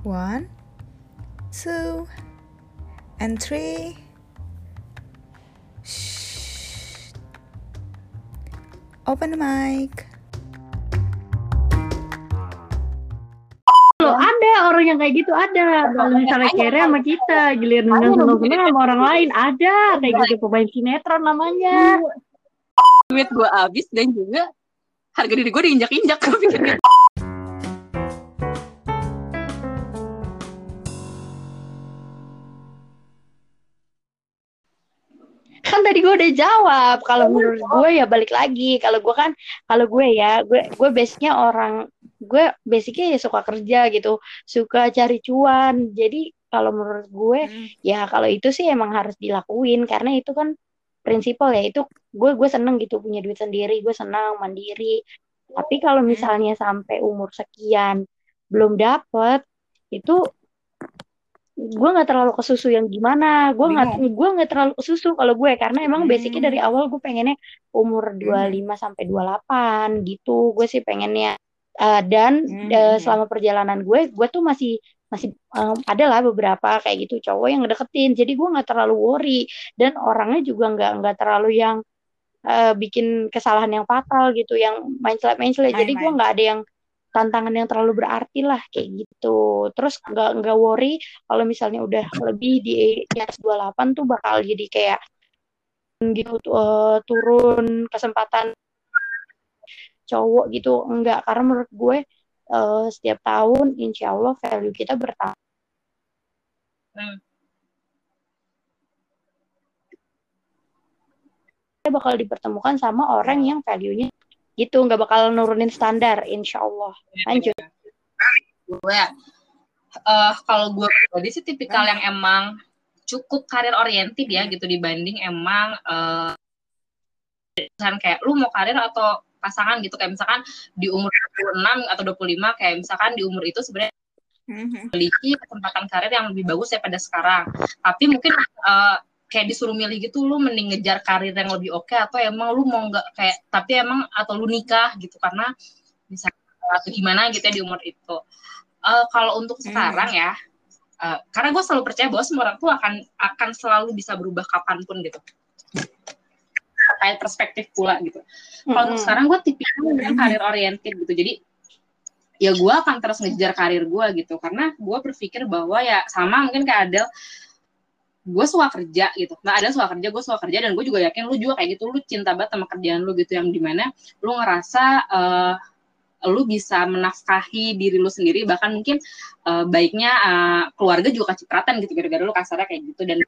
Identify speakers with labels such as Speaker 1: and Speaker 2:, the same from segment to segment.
Speaker 1: One, two, and three. Shh. Open the mic.
Speaker 2: Loh, ada orang yang kayak gitu ada. Kalau misalnya kere sama kita, giliran seneng-seneng sama orang lain ada kayak gitu pemain sinetron namanya.
Speaker 3: duit gue habis dan juga harga diri gue diinjak-injak gue pikir gitu.
Speaker 2: Gue udah jawab. Kalau menurut gue ya balik lagi. Kalau gue kan, kalau gue ya, gue gue base-nya orang, gue basicnya ya suka kerja gitu, suka cari cuan. Jadi kalau menurut gue,
Speaker 1: Hmm.
Speaker 2: ya kalau itu sih emang harus dilakuin karena itu kan prinsipal ya itu gue gue seneng gitu punya duit sendiri, gue senang mandiri. Tapi kalau misalnya sampai umur sekian belum dapet, itu gue nggak terlalu kesusu yang gimana. Gue nggak gue nggak terlalu kesusu kalau gue karena emang basicnya dari awal gue pengennya umur 25 sampai 28 gitu. Gue sih pengennya Eh, dan
Speaker 1: Hmm.
Speaker 2: eh, selama perjalanan gue gue tuh masih masih eh, ada lah beberapa kayak gitu cowok yang ngedeketin. Jadi gue nggak terlalu worry. Dan orangnya juga nggak nggak terlalu yang eh, bikin kesalahan yang fatal gitu yang main-celak main-celak jadi gue nggak ada yang tantangan yang terlalu berarti lah kayak gitu. Terus nggak nggak worry kalau misalnya udah lebih di di atas 28 tuh bakal jadi kayak gitu eh, turun kesempatan cowok gitu. Enggak, karena menurut gue eh, setiap tahun insya Allah value kita bertambah.
Speaker 3: Hmm.
Speaker 2: Kita bakal dipertemukan sama orang yang value-nya gitu, nggak bakal nurunin standar insya Allah. Lanjut.
Speaker 3: gue eh kalau gue pribadi sih tipikal yang emang cukup karir oriented ya gitu dibanding emang misalkan kayak lu mau karir atau pasangan gitu kayak misalkan di umur 26 atau 25 kayak misalkan di umur itu sebenarnya
Speaker 1: Mhm.
Speaker 3: memiliki kesempatan karir yang lebih bagus daripada sekarang. Tapi mungkin eh, kayak disuruh milih gitu, lu mending ngejar karir yang lebih oke atau emang lu mau nggak kayak tapi emang atau lu nikah gitu karena misalnya atau gimana gitu ya di umur itu. Eh, kalau untuk
Speaker 1: Hmm.
Speaker 3: sekarang ya, eh, karena gue selalu percaya bahwa semua orang tuh akan akan selalu bisa berubah kapan pun gitu. Terkait perspektif pula gitu. Kalau untuk
Speaker 2: Mm-mm.
Speaker 3: sekarang gue tipikal yang karir oriented gitu. Jadi ya gue akan terus ngejar karir gue gitu karena gue berpikir bahwa ya sama mungkin kayak Adel gue suka kerja gitu. Nah ada suka kerja gue suka kerja dan gue juga yakin lu juga kayak gitu. Lu cinta banget sama kerjaan lu gitu yang di mana lu ngerasa eh, lu bisa menafkahi diri lu sendiri bahkan mungkin eh, baiknya eh, keluarga juga kecipratan gitu gara-gara lu kasarnya kayak gitu. Dan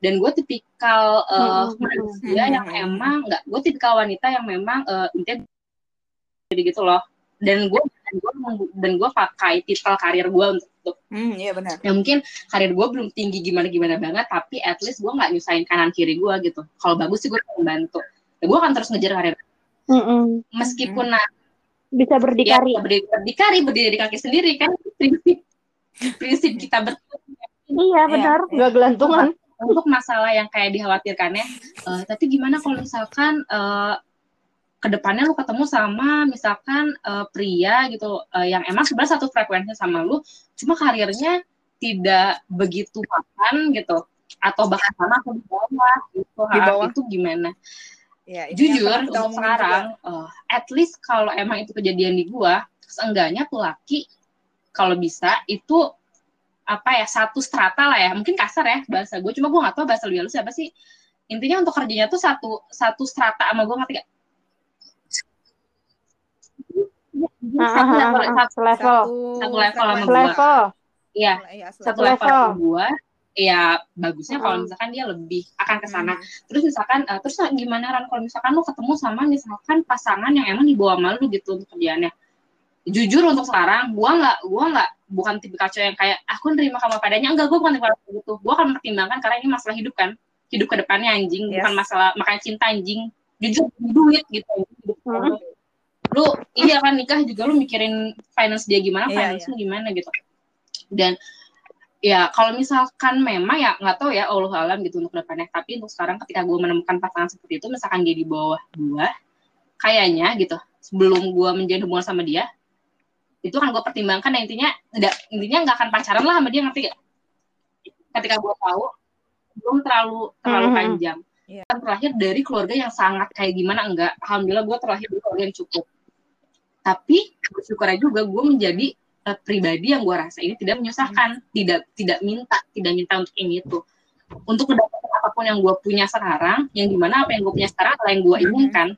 Speaker 3: dan gue tipikal
Speaker 2: Mm-mm.
Speaker 3: manusia yang emang nggak gue tipikal wanita yang memang eh, intinya jadi gitu loh dan gue dan gue dan gue pakai titel karir gue untuk,
Speaker 1: Hmm, iya benar.
Speaker 3: ya mungkin karir gue belum tinggi gimana gimana banget tapi at least gue nggak nyusahin kanan kiri gue gitu kalau bagus sih gue akan bantu ya gue akan terus ngejar karir
Speaker 2: Mm-mm.
Speaker 3: meskipun nah,
Speaker 2: Bisa
Speaker 3: ya,
Speaker 2: berdikari.
Speaker 3: berdiri, berdikari berdiri di kaki sendiri kan prinsip prinsip kita ber
Speaker 2: Iya benar,
Speaker 1: iya.
Speaker 2: nggak gelantungan.
Speaker 3: untuk masalah yang kayak dikhawatirkannya eh, tapi gimana kalau misalkan eh, ke depannya lu ketemu sama misalkan eh, pria gitu eh, yang emang sebenarnya satu frekuensi sama lu cuma karirnya tidak begitu makan gitu atau bahkan sama atau di bawah gitu
Speaker 1: Di bawah.
Speaker 3: itu gimana
Speaker 1: Ya, yang
Speaker 3: jujur untuk sekarang eh, at least kalau emang itu kejadian di gua seenggaknya tuh laki kalau bisa itu apa ya satu strata lah ya mungkin kasar ya bahasa gue cuma gue nggak tahu bahasa lu siapa sih intinya untuk kerjanya tuh satu satu strata sama gue ngerti gak?
Speaker 2: Ah,
Speaker 3: Satu
Speaker 2: ah,
Speaker 3: level,
Speaker 2: ah, ah,
Speaker 3: satu,
Speaker 2: Selevel.
Speaker 3: satu level sama gua.
Speaker 2: Selevel.
Speaker 3: iya
Speaker 1: Iya,
Speaker 3: satu
Speaker 2: level.
Speaker 3: level sama gue ya bagusnya kalau misalkan dia lebih akan ke sana
Speaker 1: Hmm.
Speaker 3: terus misalkan eh, terus gimana Ran kalau misalkan lu ketemu sama misalkan pasangan yang emang dibawa malu gitu untuk kerjaannya jujur untuk sekarang gua nggak gua nggak bukan tipe kacau yang kayak aku nerima kamu padanya enggak gua bukan tipe kayak gitu gua akan mempertimbangkan karena ini masalah hidup kan hidup ke depannya anjing
Speaker 1: Yes.
Speaker 3: bukan masalah makanya cinta anjing jujur duit gitu Hidup
Speaker 2: Mm.
Speaker 3: Lu iya kan nikah juga lu mikirin finance dia gimana
Speaker 1: Iya,
Speaker 3: finance lu gimana gitu. Dan ya kalau misalkan memang ya nggak tahu ya Allah alam gitu untuk depannya. Tapi untuk sekarang ketika gue menemukan pasangan seperti itu misalkan dia di bawah gue kayaknya gitu sebelum gue menjalin hubungan sama dia itu kan gue pertimbangkan. Dan intinya tidak intinya nggak akan pacaran lah sama dia ngerti gak? ketika gue tahu belum terlalu terlalu
Speaker 2: Mhm.
Speaker 3: panjang.
Speaker 1: Iya.
Speaker 3: Kan terlahir dari keluarga yang sangat kayak gimana enggak. Alhamdulillah gue terlahir dari keluarga yang cukup tapi bersyukurnya juga gue menjadi eh, pribadi yang gue rasa ini tidak menyusahkan tidak tidak minta tidak minta untuk ini itu untuk mendapatkan apa pun yang gue punya sekarang yang di mana apa yang gue punya sekarang adalah yang gue
Speaker 1: Mhm.
Speaker 3: inginkan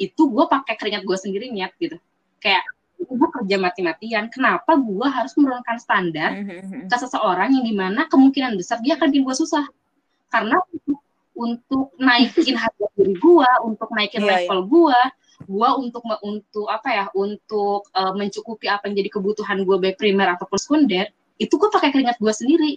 Speaker 3: itu gue pakai keringat gue sendiri niat gitu. Kayak gue kerja mati-matian kenapa gue harus menurunkan standar
Speaker 1: Mhm.
Speaker 3: ke seseorang yang di mana kemungkinan besar dia akan bikin gue susah? Karena untuk, naikin harga diri gue untuk naikin
Speaker 1: Iya,
Speaker 3: level gue gue untuk untuk apa ya untuk eh, mencukupi apa yang jadi kebutuhan gue baik primer ataupun sekunder itu gue pakai keringat gue sendiri.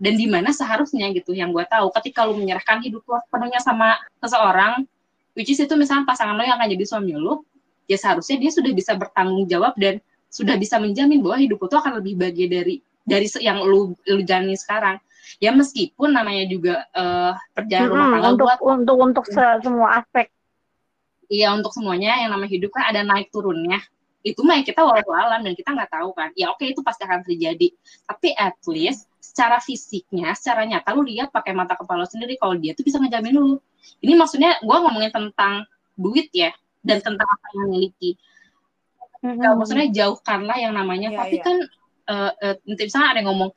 Speaker 3: Dan di mana seharusnya gitu yang gue tahu. Ketika lu menyerahkan hidup lu sepenuhnya sama seseorang which is itu misalnya pasangan lo yang akan jadi suami lu ya seharusnya dia sudah bisa bertanggung jawab dan sudah bisa menjamin bahwa hidup lu tuh akan lebih bahagia dari dari yang lu lu jalani sekarang. Ya meskipun namanya juga eh, perjalanan rumah
Speaker 2: Mm-mm,
Speaker 3: tangga
Speaker 2: untuk
Speaker 3: buat
Speaker 2: untuk untuk se- semua aspek
Speaker 3: Iya untuk semuanya yang namanya hidup kan ada naik turunnya. Itu mah ya kita walau alam dan kita nggak tahu kan. Ya oke itu pasti akan terjadi. Tapi at least secara fisiknya, secara nyata lu lihat pakai mata kepala sendiri kalau dia tuh bisa ngejamin lu. Ini maksudnya gue ngomongin tentang duit ya dan tentang apa yang miliki.
Speaker 2: Mm-mm.
Speaker 3: Ya, maksudnya jauhkanlah yang namanya.
Speaker 1: Iya,
Speaker 3: tapi
Speaker 1: iya.
Speaker 3: kan eh, nanti misalnya ada yang ngomong,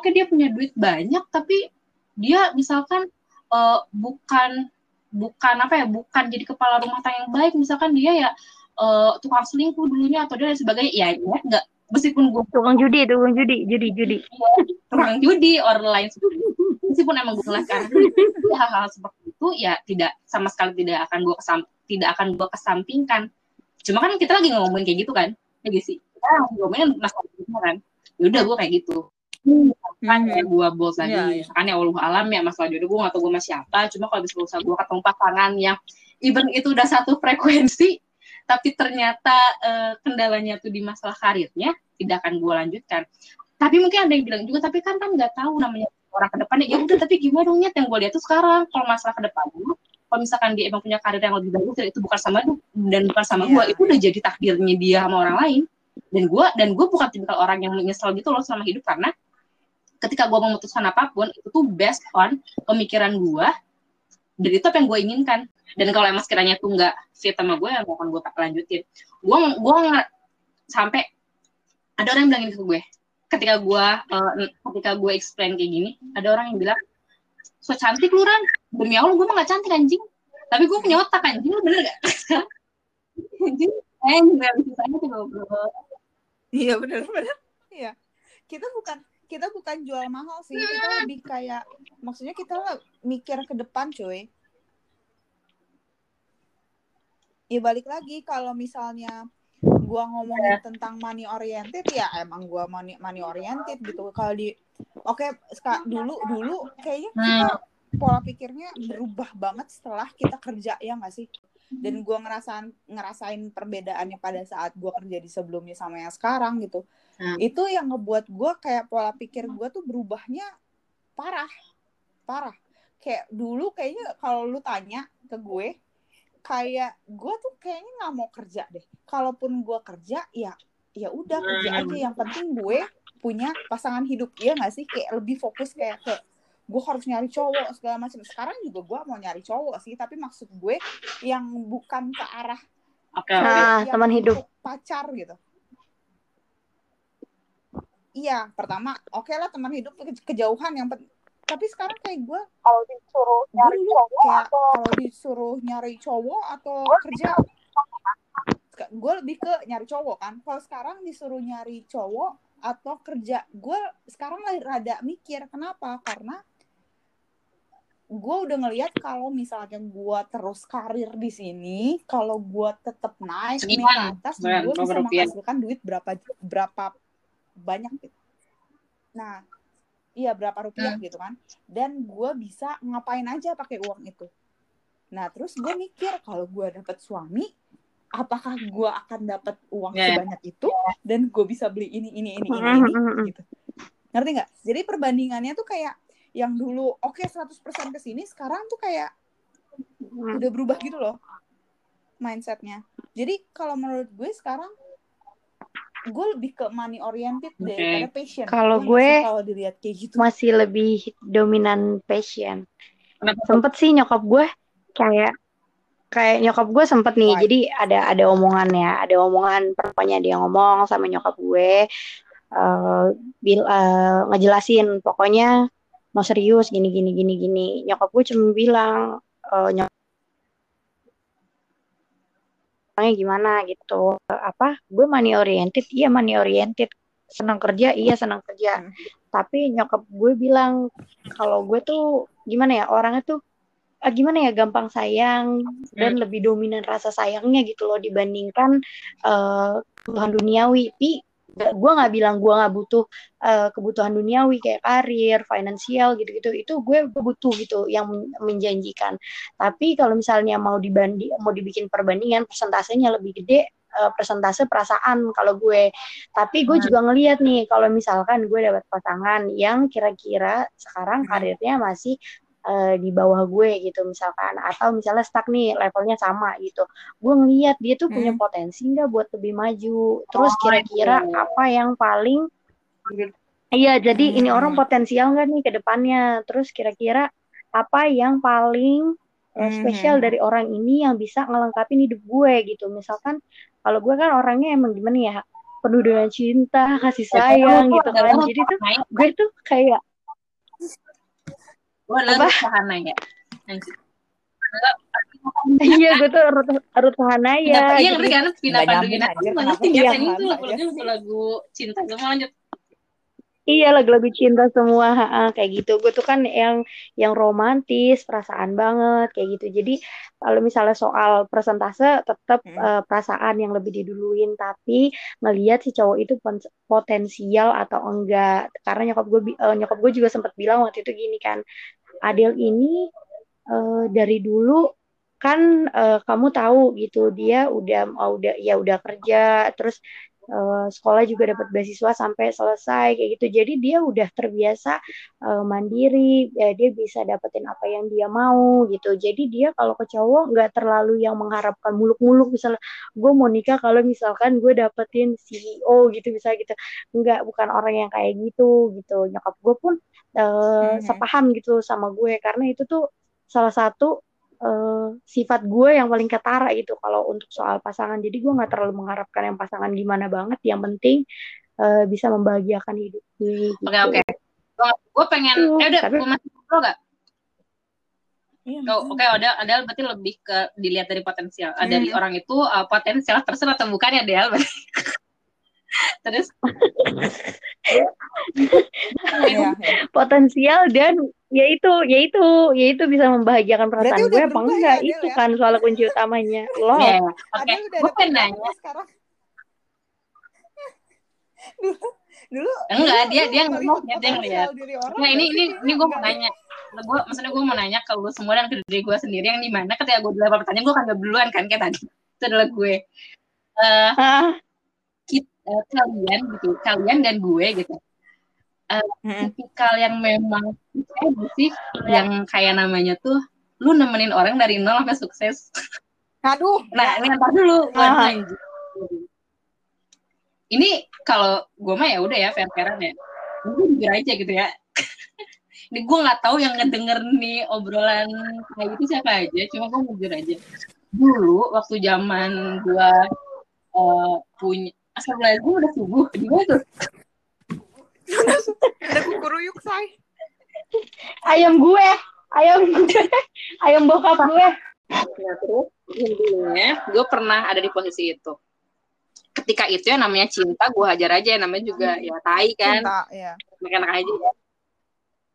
Speaker 3: oke dia punya duit banyak tapi dia misalkan eh, bukan bukan apa ya bukan jadi kepala rumah tangga yang baik. Misalkan dia ya eh, tukang selingkuh dulunya atau dia dan sebagainya ya ingat nggak meskipun gue
Speaker 2: tukang judi tukang judi judi judi.
Speaker 3: Tukang judi or lain meskipun emang gue karena ya, hal-hal seperti itu ya tidak sama sekali tidak akan gue kesam tidak akan gue kesampingkan. Cuma kan kita lagi ngomongin kayak gitu kan ya sih? Kita ngomongin masalah itu kan. Ya udah gue kayak gitu kan
Speaker 1: Mhm.
Speaker 3: kayak gue bos lagi
Speaker 1: Iya, iya.
Speaker 3: kan ya Allah alam ya masalah jodoh gue gak tau gue sama siapa cuma kalau bisa usaha gue ketemu pasangan yang even itu udah satu frekuensi tapi ternyata eh, kendalanya tuh di masalah karirnya tidak akan gue lanjutkan tapi mungkin ada yang bilang juga tapi kan kan nggak tahu namanya orang ke depannya ya udah tapi gimana dong Nyet? yang gue lihat tuh sekarang kalau masalah ke depannya kalau misalkan dia emang punya karir yang lebih bagus dan itu bukan sama lu dan bukan sama
Speaker 1: Iya,
Speaker 3: gue itu udah jadi takdirnya dia sama orang lain dan gue dan gue bukan tipikal orang yang menyesal gitu loh selama hidup karena ketika gue memutuskan apa pun itu tuh based on pemikiran gue dan itu apa yang gue inginkan. Dan kalau emang sekiranya tuh nggak fit sama gue ya nggak akan gue lanjutin. Gue gue sampai ada orang yang bilang ini ke gue. Ketika gue eh, ketika gue explain kayak gini ada orang yang bilang so cantik lu Ran. Demi Allah gue mah gak cantik anjing. Tapi gue punya otak anjing. Lu bener gak anjing. Eh nggak bisa tuh ngobrol.
Speaker 1: Iya benar benar. Iya. Kita bukan kita bukan jual mahal sih. Kita lebih kayak maksudnya kita mikir ke depan, cuy. Ya balik lagi kalau misalnya gua ngomongin tentang money oriented ya emang gua money money oriented gitu. Kalau di oke ska- dulu dulu kayaknya kita pola pikirnya berubah banget setelah kita kerja ya nggak sih? dan gua ngerasain ngerasain perbedaannya pada saat gua kerja di sebelumnya sama yang sekarang gitu
Speaker 3: Hmm.
Speaker 1: itu yang ngebuat gua kayak pola pikir gua tuh berubahnya parah parah. Kayak dulu kayaknya kalau lu tanya ke gue kayak gue tuh kayaknya nggak mau kerja deh. Kalaupun gua kerja ya ya udah kerja
Speaker 3: Hmm.
Speaker 1: aja. Yang penting gue punya pasangan hidup. Ya nggak sih? Kayak lebih fokus kayak ke gue harus nyari cowok segala macam. Sekarang juga gue mau nyari cowok sih tapi maksud gue yang bukan ke arah
Speaker 3: oke
Speaker 2: Nah, teman hidup.
Speaker 1: pacar gitu iya pertama oke lah teman hidup ke- kejauhan yang pen- tapi sekarang kayak gue
Speaker 2: kalau disuruh
Speaker 1: gue dulu kayak kalau disuruh nyari cowok atau kerja gue lebih ke nyari cowok kan. Kalau sekarang disuruh nyari cowok atau kerja gue sekarang lagi rada mikir kenapa? Karena gue udah ngelihat kalau misalnya gue terus karir di sini kalau gue tetap naik nih ke
Speaker 3: Sekian,
Speaker 1: atas gue bisa menghasilkan duit berapa berapa banyak gitu. nah iya berapa rupiah
Speaker 3: Hmm.
Speaker 1: gitu kan dan gue bisa ngapain aja pakai uang itu nah terus gue mikir kalau gue dapet suami apakah gue akan dapat uang
Speaker 3: ya.
Speaker 1: sebanyak itu dan gue bisa beli ini ini ini ini, ini
Speaker 2: mm, mm, mm.
Speaker 1: gitu ngerti nggak jadi perbandingannya tuh kayak yang dulu oke 100% ke sini sekarang tuh kayak
Speaker 2: Hmm.
Speaker 1: udah berubah gitu loh mindsetnya jadi kalau menurut gue sekarang gue lebih ke money oriented
Speaker 3: Oke.
Speaker 1: daripada passion
Speaker 2: Kalau gue
Speaker 1: kalau dilihat kayak gitu
Speaker 2: masih lebih dominan passion.
Speaker 3: Kenapa?
Speaker 2: Sempet sih nyokap gue kayak kayak nyokap gue sempet nih.
Speaker 1: Why?
Speaker 2: Jadi ada ada omongannya, ada omongan pokoknya dia ngomong sama nyokap gue eh bil eh, ngejelasin pokoknya mau serius gini gini gini gini. Nyokap gue cuma bilang eh, nyokapnya gimana gitu. Apa? Gue money oriented, iya money oriented. Senang kerja, iya senang kerja.
Speaker 1: Hmm.
Speaker 2: Tapi nyokap gue bilang kalau gue tuh gimana ya orangnya tuh ah, gimana ya gampang sayang dan lebih dominan rasa sayangnya gitu loh dibandingkan eh, kebutuhan duniawi. Tapi gak- gue nggak bilang gue nggak butuh eh, kebutuhan duniawi kayak karir, finansial gitu-gitu. Itu gue butuh gitu yang men- menjanjikan. Tapi kalau misalnya mau dibanding mau dibikin perbandingan persentasenya lebih gede eh, persentase perasaan kalau gue. Tapi gue
Speaker 3: Hmm.
Speaker 2: juga ngeliat nih kalau misalkan gue dapat pasangan yang kira-kira sekarang
Speaker 1: Hmm.
Speaker 2: karirnya masih eh, di bawah gue gitu misalkan atau misalnya stuck nih levelnya sama gitu gue ngeliat dia tuh punya
Speaker 1: Hmm.
Speaker 2: potensi nggak buat lebih maju terus
Speaker 3: Oh,
Speaker 2: kira-kira
Speaker 3: itu.
Speaker 2: apa yang paling iya jadi ini orang
Speaker 1: Hmm.
Speaker 2: potensial nggak nih ke depannya terus kira-kira apa yang paling eh,
Speaker 1: Hmm.
Speaker 2: spesial dari orang ini yang bisa ngelengkapin hidup gue gitu misalkan kalau gue kan orangnya emang gimana ya penuh dengan cinta kasih sayang gitu kan jadi tuh gue tuh kayak
Speaker 3: gue adalah? Ruth Sahanaya.
Speaker 2: Iya gue tuh Ruth
Speaker 3: Pindah,
Speaker 2: Sahanaya
Speaker 3: iya
Speaker 2: gitu.
Speaker 3: ngerti kan pindah
Speaker 1: Nggak
Speaker 3: pandu
Speaker 1: nyambung,
Speaker 3: gini.
Speaker 1: anjir.
Speaker 3: Aku
Speaker 1: Kenapa
Speaker 3: ngerti
Speaker 2: iya?
Speaker 3: kan itu
Speaker 1: Kenapa
Speaker 3: lagu-lagu cinta semua lanjut.
Speaker 2: Iya lagu-lagu cinta semua ha-ha, kayak gitu. Gue tuh kan yang yang romantis, perasaan banget kayak gitu. Jadi kalau misalnya soal persentase tetap
Speaker 1: Hmm.
Speaker 2: eh, perasaan yang lebih diduluin, tapi ngelihat si cowok itu potensial atau enggak. Karena nyokap gue eh, nyokap gue juga sempat bilang waktu itu gini kan, Adel ini eh, dari dulu kan eh, kamu tahu gitu dia udah udah ya udah kerja terus eh, sekolah juga dapat beasiswa sampai selesai kayak gitu. Jadi dia udah terbiasa eh, mandiri ya dia bisa dapetin apa yang dia mau gitu. Jadi dia kalau ke cowok nggak terlalu yang mengharapkan muluk-muluk misalnya gue mau nikah kalau misalkan gue dapetin CEO gitu bisa gitu. Nggak bukan orang yang kayak gitu gitu. Nyokap gue pun eh,
Speaker 1: Mhm.
Speaker 2: sepaham gitu sama gue. Karena itu tuh salah satu eh, sifat gue yang paling ketara gitu kalau untuk soal pasangan. Jadi gue nggak terlalu mengharapkan yang pasangan gimana banget. Yang penting eh, bisa membahagiakan hidup gue. Gitu.
Speaker 3: Oke oke. Gue pengen,
Speaker 2: Tuh,
Speaker 3: eh udah,
Speaker 2: tapi-
Speaker 3: gue masih ngobrol gak?
Speaker 1: Iya,
Speaker 3: Oh, Oke, ada ada berarti lebih ke dilihat dari potensial. Ah, dari
Speaker 1: Hmm.
Speaker 3: orang itu uh, potensial person atau bukan ya Del? Terus
Speaker 1: Iya, iya.
Speaker 2: Potensial dan yaitu yaitu yaitu bisa membahagiakan perasaan
Speaker 1: Berarti
Speaker 2: gue apa enggak
Speaker 1: ya,
Speaker 2: itu
Speaker 1: ya?
Speaker 2: kan soal kunci utamanya. Loh.
Speaker 3: ya, oke.
Speaker 1: Adel udah
Speaker 3: Gue nanya.
Speaker 1: sekarang. dulu dulu
Speaker 3: Enggak,
Speaker 1: dulu
Speaker 3: dia dia ngomong dia dia ngeliat.
Speaker 1: potensial diri orang
Speaker 3: Nah ini ini ini gue mau nanya. Gue maksudnya gue mau nanya ke lu semua dan ke diri gue sendiri yang di mana ketika gue dilempar pertanyaan gue kan gak duluan kan kayak tadi. Itu adalah gue. Eh
Speaker 2: Ah,
Speaker 3: kit- eh, kalian gitu, kalian dan gue gitu. Eh, tipikal yang memang eh, sih yang kayak namanya tuh lu nemenin orang dari nol sampai sukses.
Speaker 1: Aduh,
Speaker 3: Nah, ini ntar dulu lanjut. Ini kalau gue mah ya udah ya fair-fairan ya. Gue jujur aja gitu ya. Ini gue nggak tahu yang ngedenger nih obrolan kayak gitu siapa aja. Cuma gue jujur aja. Dulu waktu zaman gue eh, punya Astagfirullahaladzim udah subuh. Gimana tuh?
Speaker 1: Ada kukuruyuk say.
Speaker 2: ayam gue, ayam gue, ayam bokap gue.
Speaker 3: Nah, terus intinya gue pernah ada di posisi itu. Ketika itu ya namanya cinta, gue hajar aja. Namanya juga ya tai kan.
Speaker 1: Cinta, ya.
Speaker 3: Enak aja ya.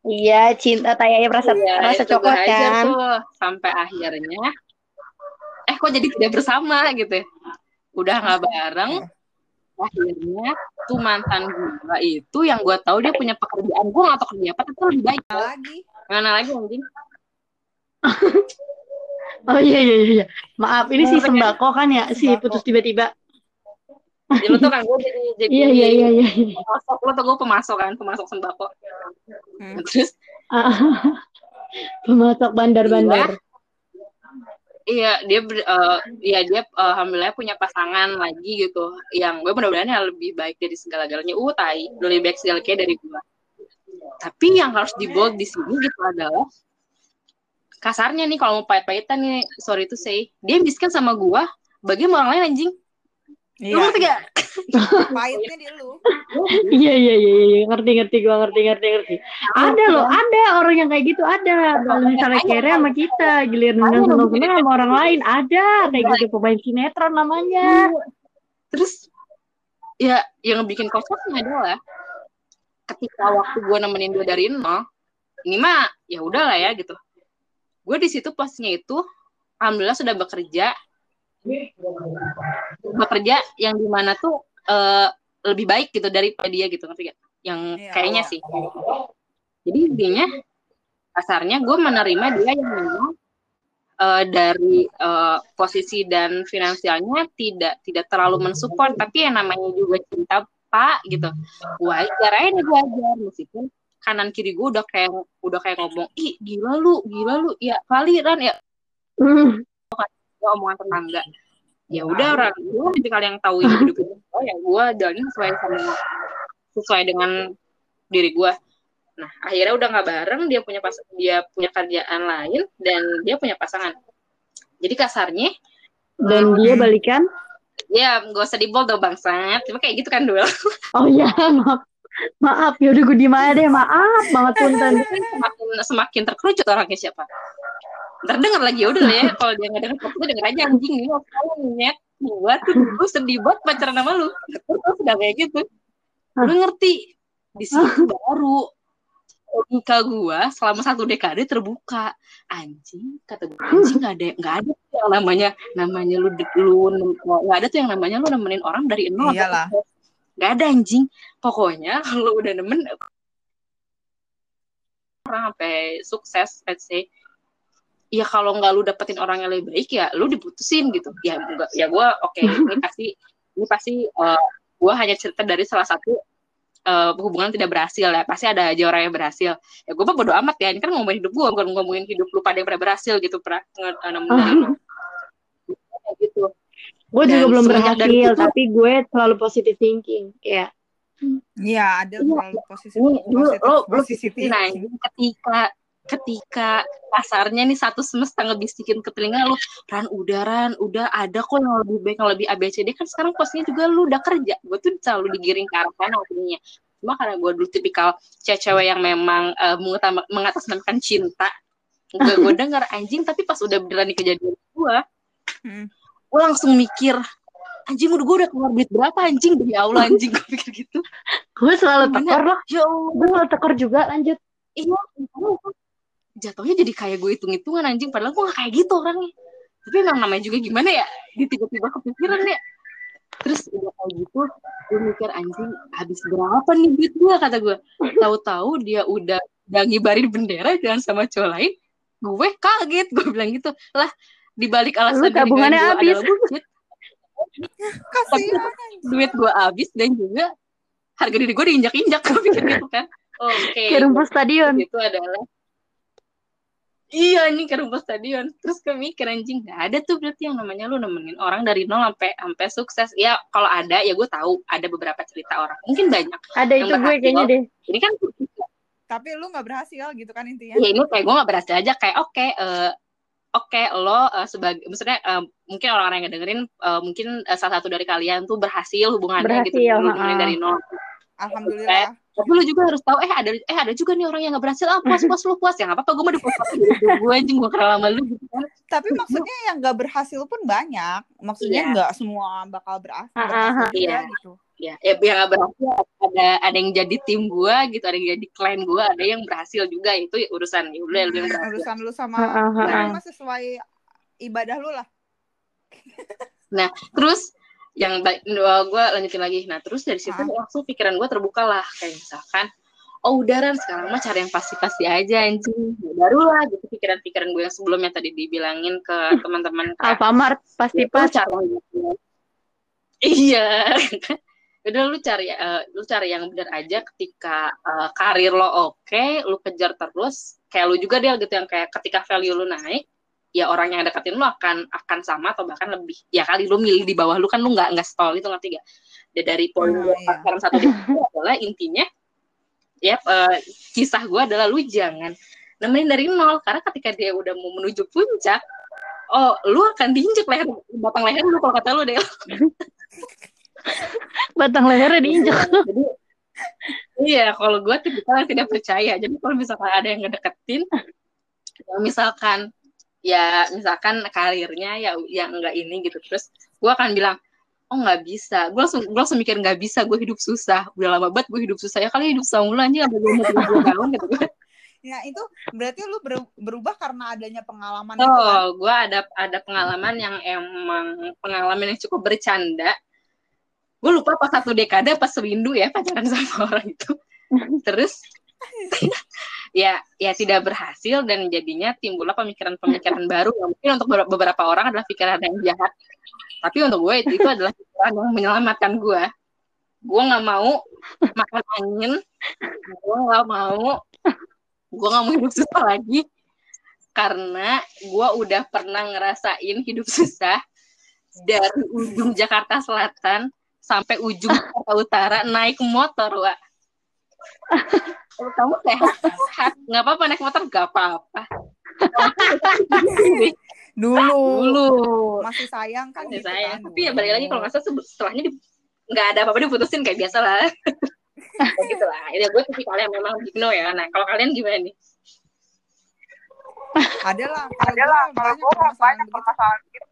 Speaker 2: Iya, cinta tayanya rasa
Speaker 3: Iya,
Speaker 2: rasa
Speaker 3: itu
Speaker 2: coklat kan.
Speaker 3: tuh sampai akhirnya eh kok jadi tidak bersama gitu ya. udah nggak bareng akhirnya tuh mantan gua itu yang gua tahu dia punya pekerjaan gua nggak tahu kerja apa tapi lebih baik
Speaker 1: Nah, lagi.
Speaker 3: mana lagi anjing
Speaker 2: Oh iya iya iya. Maaf, ini si
Speaker 3: Nah,
Speaker 2: sembako kan ya, si
Speaker 1: Sembako.
Speaker 2: putus tiba-tiba.
Speaker 3: jadi lu tuh kan gua jadi jadi
Speaker 2: Iya iya iya iya.
Speaker 3: pemasok lu tuh gua pemasok kan pemasok sembako
Speaker 1: Hmm.
Speaker 3: terus
Speaker 2: Ah, Pemasok bandar-bandar.
Speaker 3: Iya, dia uh, iya dia uh, alhamdulillah punya pasangan lagi gitu. Yang gue mudah-mudahan yang lebih baik dari segala-galanya. Uh, tai, lebih baik segala-galanya dari gue. Tapi yang harus di bold di sini gitu adalah kasarnya nih kalau mau pahit-pahitan nih, sorry to say, dia miskin sama gue, bagaimana orang lain anjing. Iya. Lu ngerti gak?
Speaker 1: Pahitnya di lu.
Speaker 2: Iya iya iya iya ngerti ngerti gua ngerti ngerti ngerti. Ada loh, ada orang yang kayak gitu ada. Kalau misalnya kere sama kita, giliran seneng seneng sama orang lain ada kayak gitu pemain sinetron namanya.
Speaker 3: Terus ya yang bikin kocaknya adalah ketika waktu gue nemenin dia dari nol, ini mah ya udahlah ya gitu. Gue di situ posnya itu, alhamdulillah sudah bekerja, bekerja yang di mana tuh uh, lebih baik gitu daripada dia gitu ngerti gak? Yang ya, kayaknya ya. sih. Jadi intinya kasarnya gue menerima dia yang memang uh, dari uh, posisi dan finansialnya tidak tidak terlalu mensupport tapi yang namanya juga cinta pak gitu wajar aja nih wajar meskipun kanan kiri gue udah kayak udah kayak ngomong ih gila lu gila lu ya kaliran ya mm omongan tetangga ya udah orang gue kali yang tahu hidup itu oh ya gue jalannya sesuai sama sesuai dengan diri gue nah akhirnya udah nggak bareng dia punya pas dia punya kerjaan lain dan dia punya pasangan. Jadi kasarnya
Speaker 2: dan dia balikan?
Speaker 3: Ya gak usah dibol dong bangsat. Cuma kayak gitu kan dulu
Speaker 2: oh ya maaf. Maaf ya udah gue di mana deh. Maaf banget punten.
Speaker 3: Semakin semakin terkerucut orangnya siapa ntar denger lagi ya udah lah ya. Kalau dia nggak denger gue denger aja anjing. Ini kalau nyet gua tuh gue sedih banget pacaran sama lu. Terus udah kayak gitu. Lu ngerti? Di situ baru logika gue selama satu dekade terbuka. Anjing kata gue anjing nggak ada nggak ada yang namanya namanya lu lu nggak ada tuh yang namanya lu nemenin orang dari nol. Nggak ada anjing. Pokoknya kalau udah nemen orang sampai sukses let's say ya kalau nggak lu dapetin orang yang lebih baik ya lu diputusin gitu. Ya enggak ya gue oke okay, ini pasti ini pasti uh, eh, gue hanya cerita dari salah satu uh, hubungan tidak berhasil ya. Pasti ada aja orang yang berhasil. Ya gue mah bodo amat ya ini kan ngomongin hidup gue bukan ngomongin hidup lu pada yang pernah berhasil gitu pernah nemuin
Speaker 2: gitu. Gue juga belum berhasil itu, tapi gue selalu positive thinking kayak
Speaker 1: Iya, ada selalu positif, positif,
Speaker 3: positif, positif. Nah, ketika ketika pasarnya nih satu semesta ngebisikin ke telinga lu ran udaran udah ada kok yang lebih baik yang lebih ABCD kan sekarang posnya juga lu udah kerja. Gue tuh selalu digiring ke arah sana opininya cuma karena gue dulu tipikal cewek yang memang uh, mengatasnamakan cinta gue gue denger anjing tapi pas udah beneran di kejadian gue hmm. gue langsung mikir anjing udah gue udah keluar duit berapa anjing? Demi Allah anjing gue pikir gitu.
Speaker 2: Gue selalu tekor loh. Ya gue selalu tekor juga lanjut.
Speaker 3: Iya jatuhnya jadi kayak gue hitung-hitungan anjing. Padahal gue gak kayak gitu orangnya. Tapi emang namanya juga gimana ya? Di tiba-tiba kepikiran ya. Terus udah kayak gitu gue mikir anjing habis berapa nih duit gue kata gue tahu-tahu dia udah udah ngibarin bendera dan sama cowok lain gue kaget. Gue bilang gitu. Lah dibalik alasan
Speaker 2: Lu tabungannya habis.
Speaker 3: tapi duit gue habis dan juga harga diri gue diinjak-injak. Gue pikir gitu kan. Oke. Okay.
Speaker 2: rumput stadion.
Speaker 3: Itu adalah iya ini ke rumput stadion. Terus kami mikir anjing nggak ada tuh berarti yang namanya lu nemenin orang dari nol sampai sampai sukses. Ya kalau ada ya gue tahu ada beberapa cerita orang. Mungkin banyak
Speaker 2: ada itu gue kayaknya deh.
Speaker 3: Ini kan
Speaker 1: tapi lu nggak berhasil gitu kan intinya.
Speaker 3: Ya ini kayak gue nggak berhasil aja. Kayak oke okay, uh, eh, oke okay, lo uh, sebagai maksudnya uh, mungkin orang-orang yang dengerin uh, mungkin uh, salah satu dari kalian tuh berhasil hubungannya
Speaker 2: gitu, berhasil,
Speaker 3: gitu uh, dari nol.
Speaker 1: Alhamdulillah
Speaker 3: tapi lu juga harus tahu eh ada eh ada juga nih orang yang gak berhasil. Ah puas puas lu puas. Ya nggak apa-apa gue mau dipuas gue anjing gue kenal lama lu gitu kan.
Speaker 1: Tapi maksudnya yang gak berhasil pun banyak. Maksudnya iya. nggak semua bakal berhasil,
Speaker 3: berhasil juga, iya. gitu ya ya yang gak berhasil ada ada yang jadi tim gue gitu. Ada yang jadi klien gue ada yang berhasil juga. Itu ya urusan ya udah
Speaker 1: yang berhasil. urusan lu sama uh, sesuai ibadah lu lah.
Speaker 3: Nah terus yang baik gue lanjutin lagi. Nah terus dari situ ah. langsung pikiran gue terbuka lah. Kayak misalkan oh udaran sekarang mah cari yang pasti-pasti aja anjing. Ya, barulah gitu pikiran-pikiran gue yang sebelumnya tadi dibilangin ke teman-teman
Speaker 2: Alfamart pasti pas
Speaker 3: cara iya. Udah lu cari uh, lu cari yang benar aja ketika uh, karir lo oke okay, lu kejar terus kayak lu juga dia gitu yang kayak ketika value lu naik ya orang yang deketin lu akan akan sama atau bahkan lebih. Ya kali lu milih di bawah lu kan lu nggak nggak stall itu ngerti gak ya, dari poin gue
Speaker 1: iya.
Speaker 3: pacaran satu di adalah intinya ya eh, kisah gue adalah lu jangan nemenin dari nol. Karena ketika dia udah mau menuju puncak oh lu akan diinjek leher batang leher lu kalau kata lu deh
Speaker 2: batang lehernya diinjek.
Speaker 3: Jadi iya kalau gue tipikal yang tidak percaya. Jadi kalau misalkan ada yang ngedeketin ya misalkan ya misalkan karirnya ya yang enggak ini gitu. Terus gue akan bilang oh nggak bisa. Gue langsung gue langsung mikir nggak bisa gue hidup susah. Udah lama banget gue hidup susah. Ya kali hidup sama aja nggak umur tiga puluh tahun gitu.
Speaker 1: Ya itu berarti lu ber- berubah karena adanya pengalaman itu kan?
Speaker 3: oh gue ada ada pengalaman yang emang pengalaman yang cukup bercanda. Gue lupa pas satu dekade pas sewindu ya pacaran sama orang itu. Terus ya ya tidak berhasil dan jadinya timbullah pemikiran-pemikiran baru. Yang mungkin untuk beber- beberapa orang adalah pikiran yang jahat. Tapi untuk gue itu, itu adalah pikiran yang menyelamatkan gue. Gue nggak mau makan angin. Gue nggak mau gue nggak mau hidup susah lagi. Karena gue udah pernah ngerasain hidup susah dari ujung Jakarta Selatan sampai ujung Jakarta Utara naik motor, Wak. Kalau kamu sehat, sehat. Nggak apa-apa naik motor, nggak apa-apa.
Speaker 1: Dulu.
Speaker 3: Dulu.
Speaker 1: Masih sayang kan
Speaker 3: Kan
Speaker 1: gitu
Speaker 3: saya.
Speaker 1: kan.
Speaker 3: Tapi ya balik lagi kalau nggak salah se- setelahnya di, nggak ada apa-apa diputusin kayak biasa lah. Kayak gitu lah. Ya gue sih kalian memang big no ya. Nah kalau kalian gimana nih?
Speaker 1: Ada lah. Ada lah. Kalau gue banyak permasalahan begitu.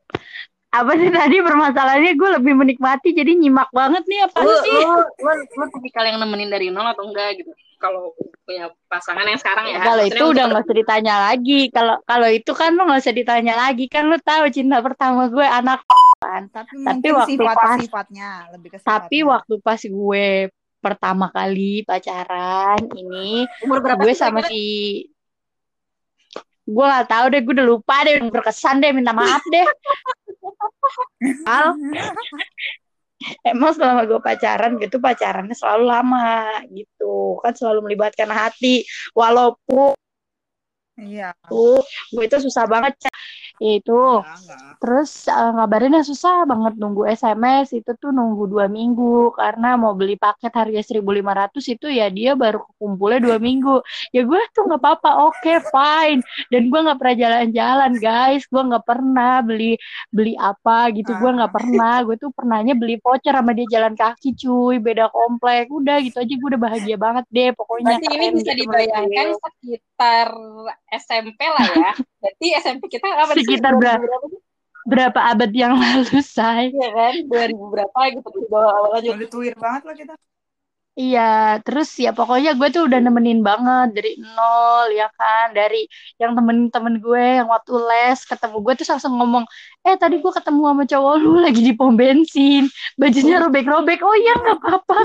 Speaker 2: apa sih tadi permasalahannya gue lebih menikmati jadi nyimak banget nih apa
Speaker 3: Lu,
Speaker 2: sih
Speaker 3: lu, lu, lu tipikal yang nemenin dari nol atau enggak gitu? Kalau punya pasangan yang sekarang ya.
Speaker 2: kalau itu udah nggak usah ditanya lagi. Kalau kalau itu kan lo nggak usah ditanya lagi. Kan lo tahu cinta pertama gue anak kan.
Speaker 1: Tapi,
Speaker 2: Tapi waktu
Speaker 1: sifat
Speaker 2: pas-
Speaker 1: sifatnya lebih ke
Speaker 2: tapi
Speaker 1: sifatnya.
Speaker 2: waktu pas gue pertama kali pacaran ini
Speaker 3: umur berapa
Speaker 2: gue sama si gue gak tahu deh gue udah lupa deh udah berkesan deh minta maaf deh. Al emang selama gue pacaran gitu pacarannya selalu lama gitu kan selalu melibatkan hati walaupun
Speaker 1: Iya.
Speaker 2: tuh gue itu susah banget Ca. itu
Speaker 1: Enggak, enggak.
Speaker 2: Terus eh, ngabarinnya susah banget nunggu SMS itu tuh nunggu dua minggu karena mau beli paket harga 1.500 itu ya dia baru kumpulnya dua minggu. Ya gue tuh nggak apa-apa, oke fine. Dan gue nggak pernah jalan-jalan guys, gue nggak pernah beli beli apa gitu, gue nggak
Speaker 1: Ah.
Speaker 2: pernah. Gue tuh pernahnya beli voucher sama dia jalan kaki cuy, beda komplek. Udah gitu aja gue udah bahagia banget deh pokoknya.
Speaker 3: Berarti ini bisa
Speaker 2: gitu
Speaker 3: dibayangkan sekitar SMP lah ya. Berarti SMP kita apa sih?
Speaker 2: Sekitar
Speaker 3: 2000
Speaker 2: berapa?
Speaker 3: berapa
Speaker 2: abad yang lalu, say?
Speaker 3: Iya kan? 2000 berapa gitu di bawah awal aja.
Speaker 1: Udah tuir banget lah kita.
Speaker 2: Iya, terus ya pokoknya gue tuh udah nemenin banget dari nol ya kan, dari yang temen-temen gue yang waktu les ketemu gue tuh langsung ngomong, eh tadi gue ketemu sama cowok lu lagi di pom bensin, bajunya robek-robek, oh iya nggak apa-apa.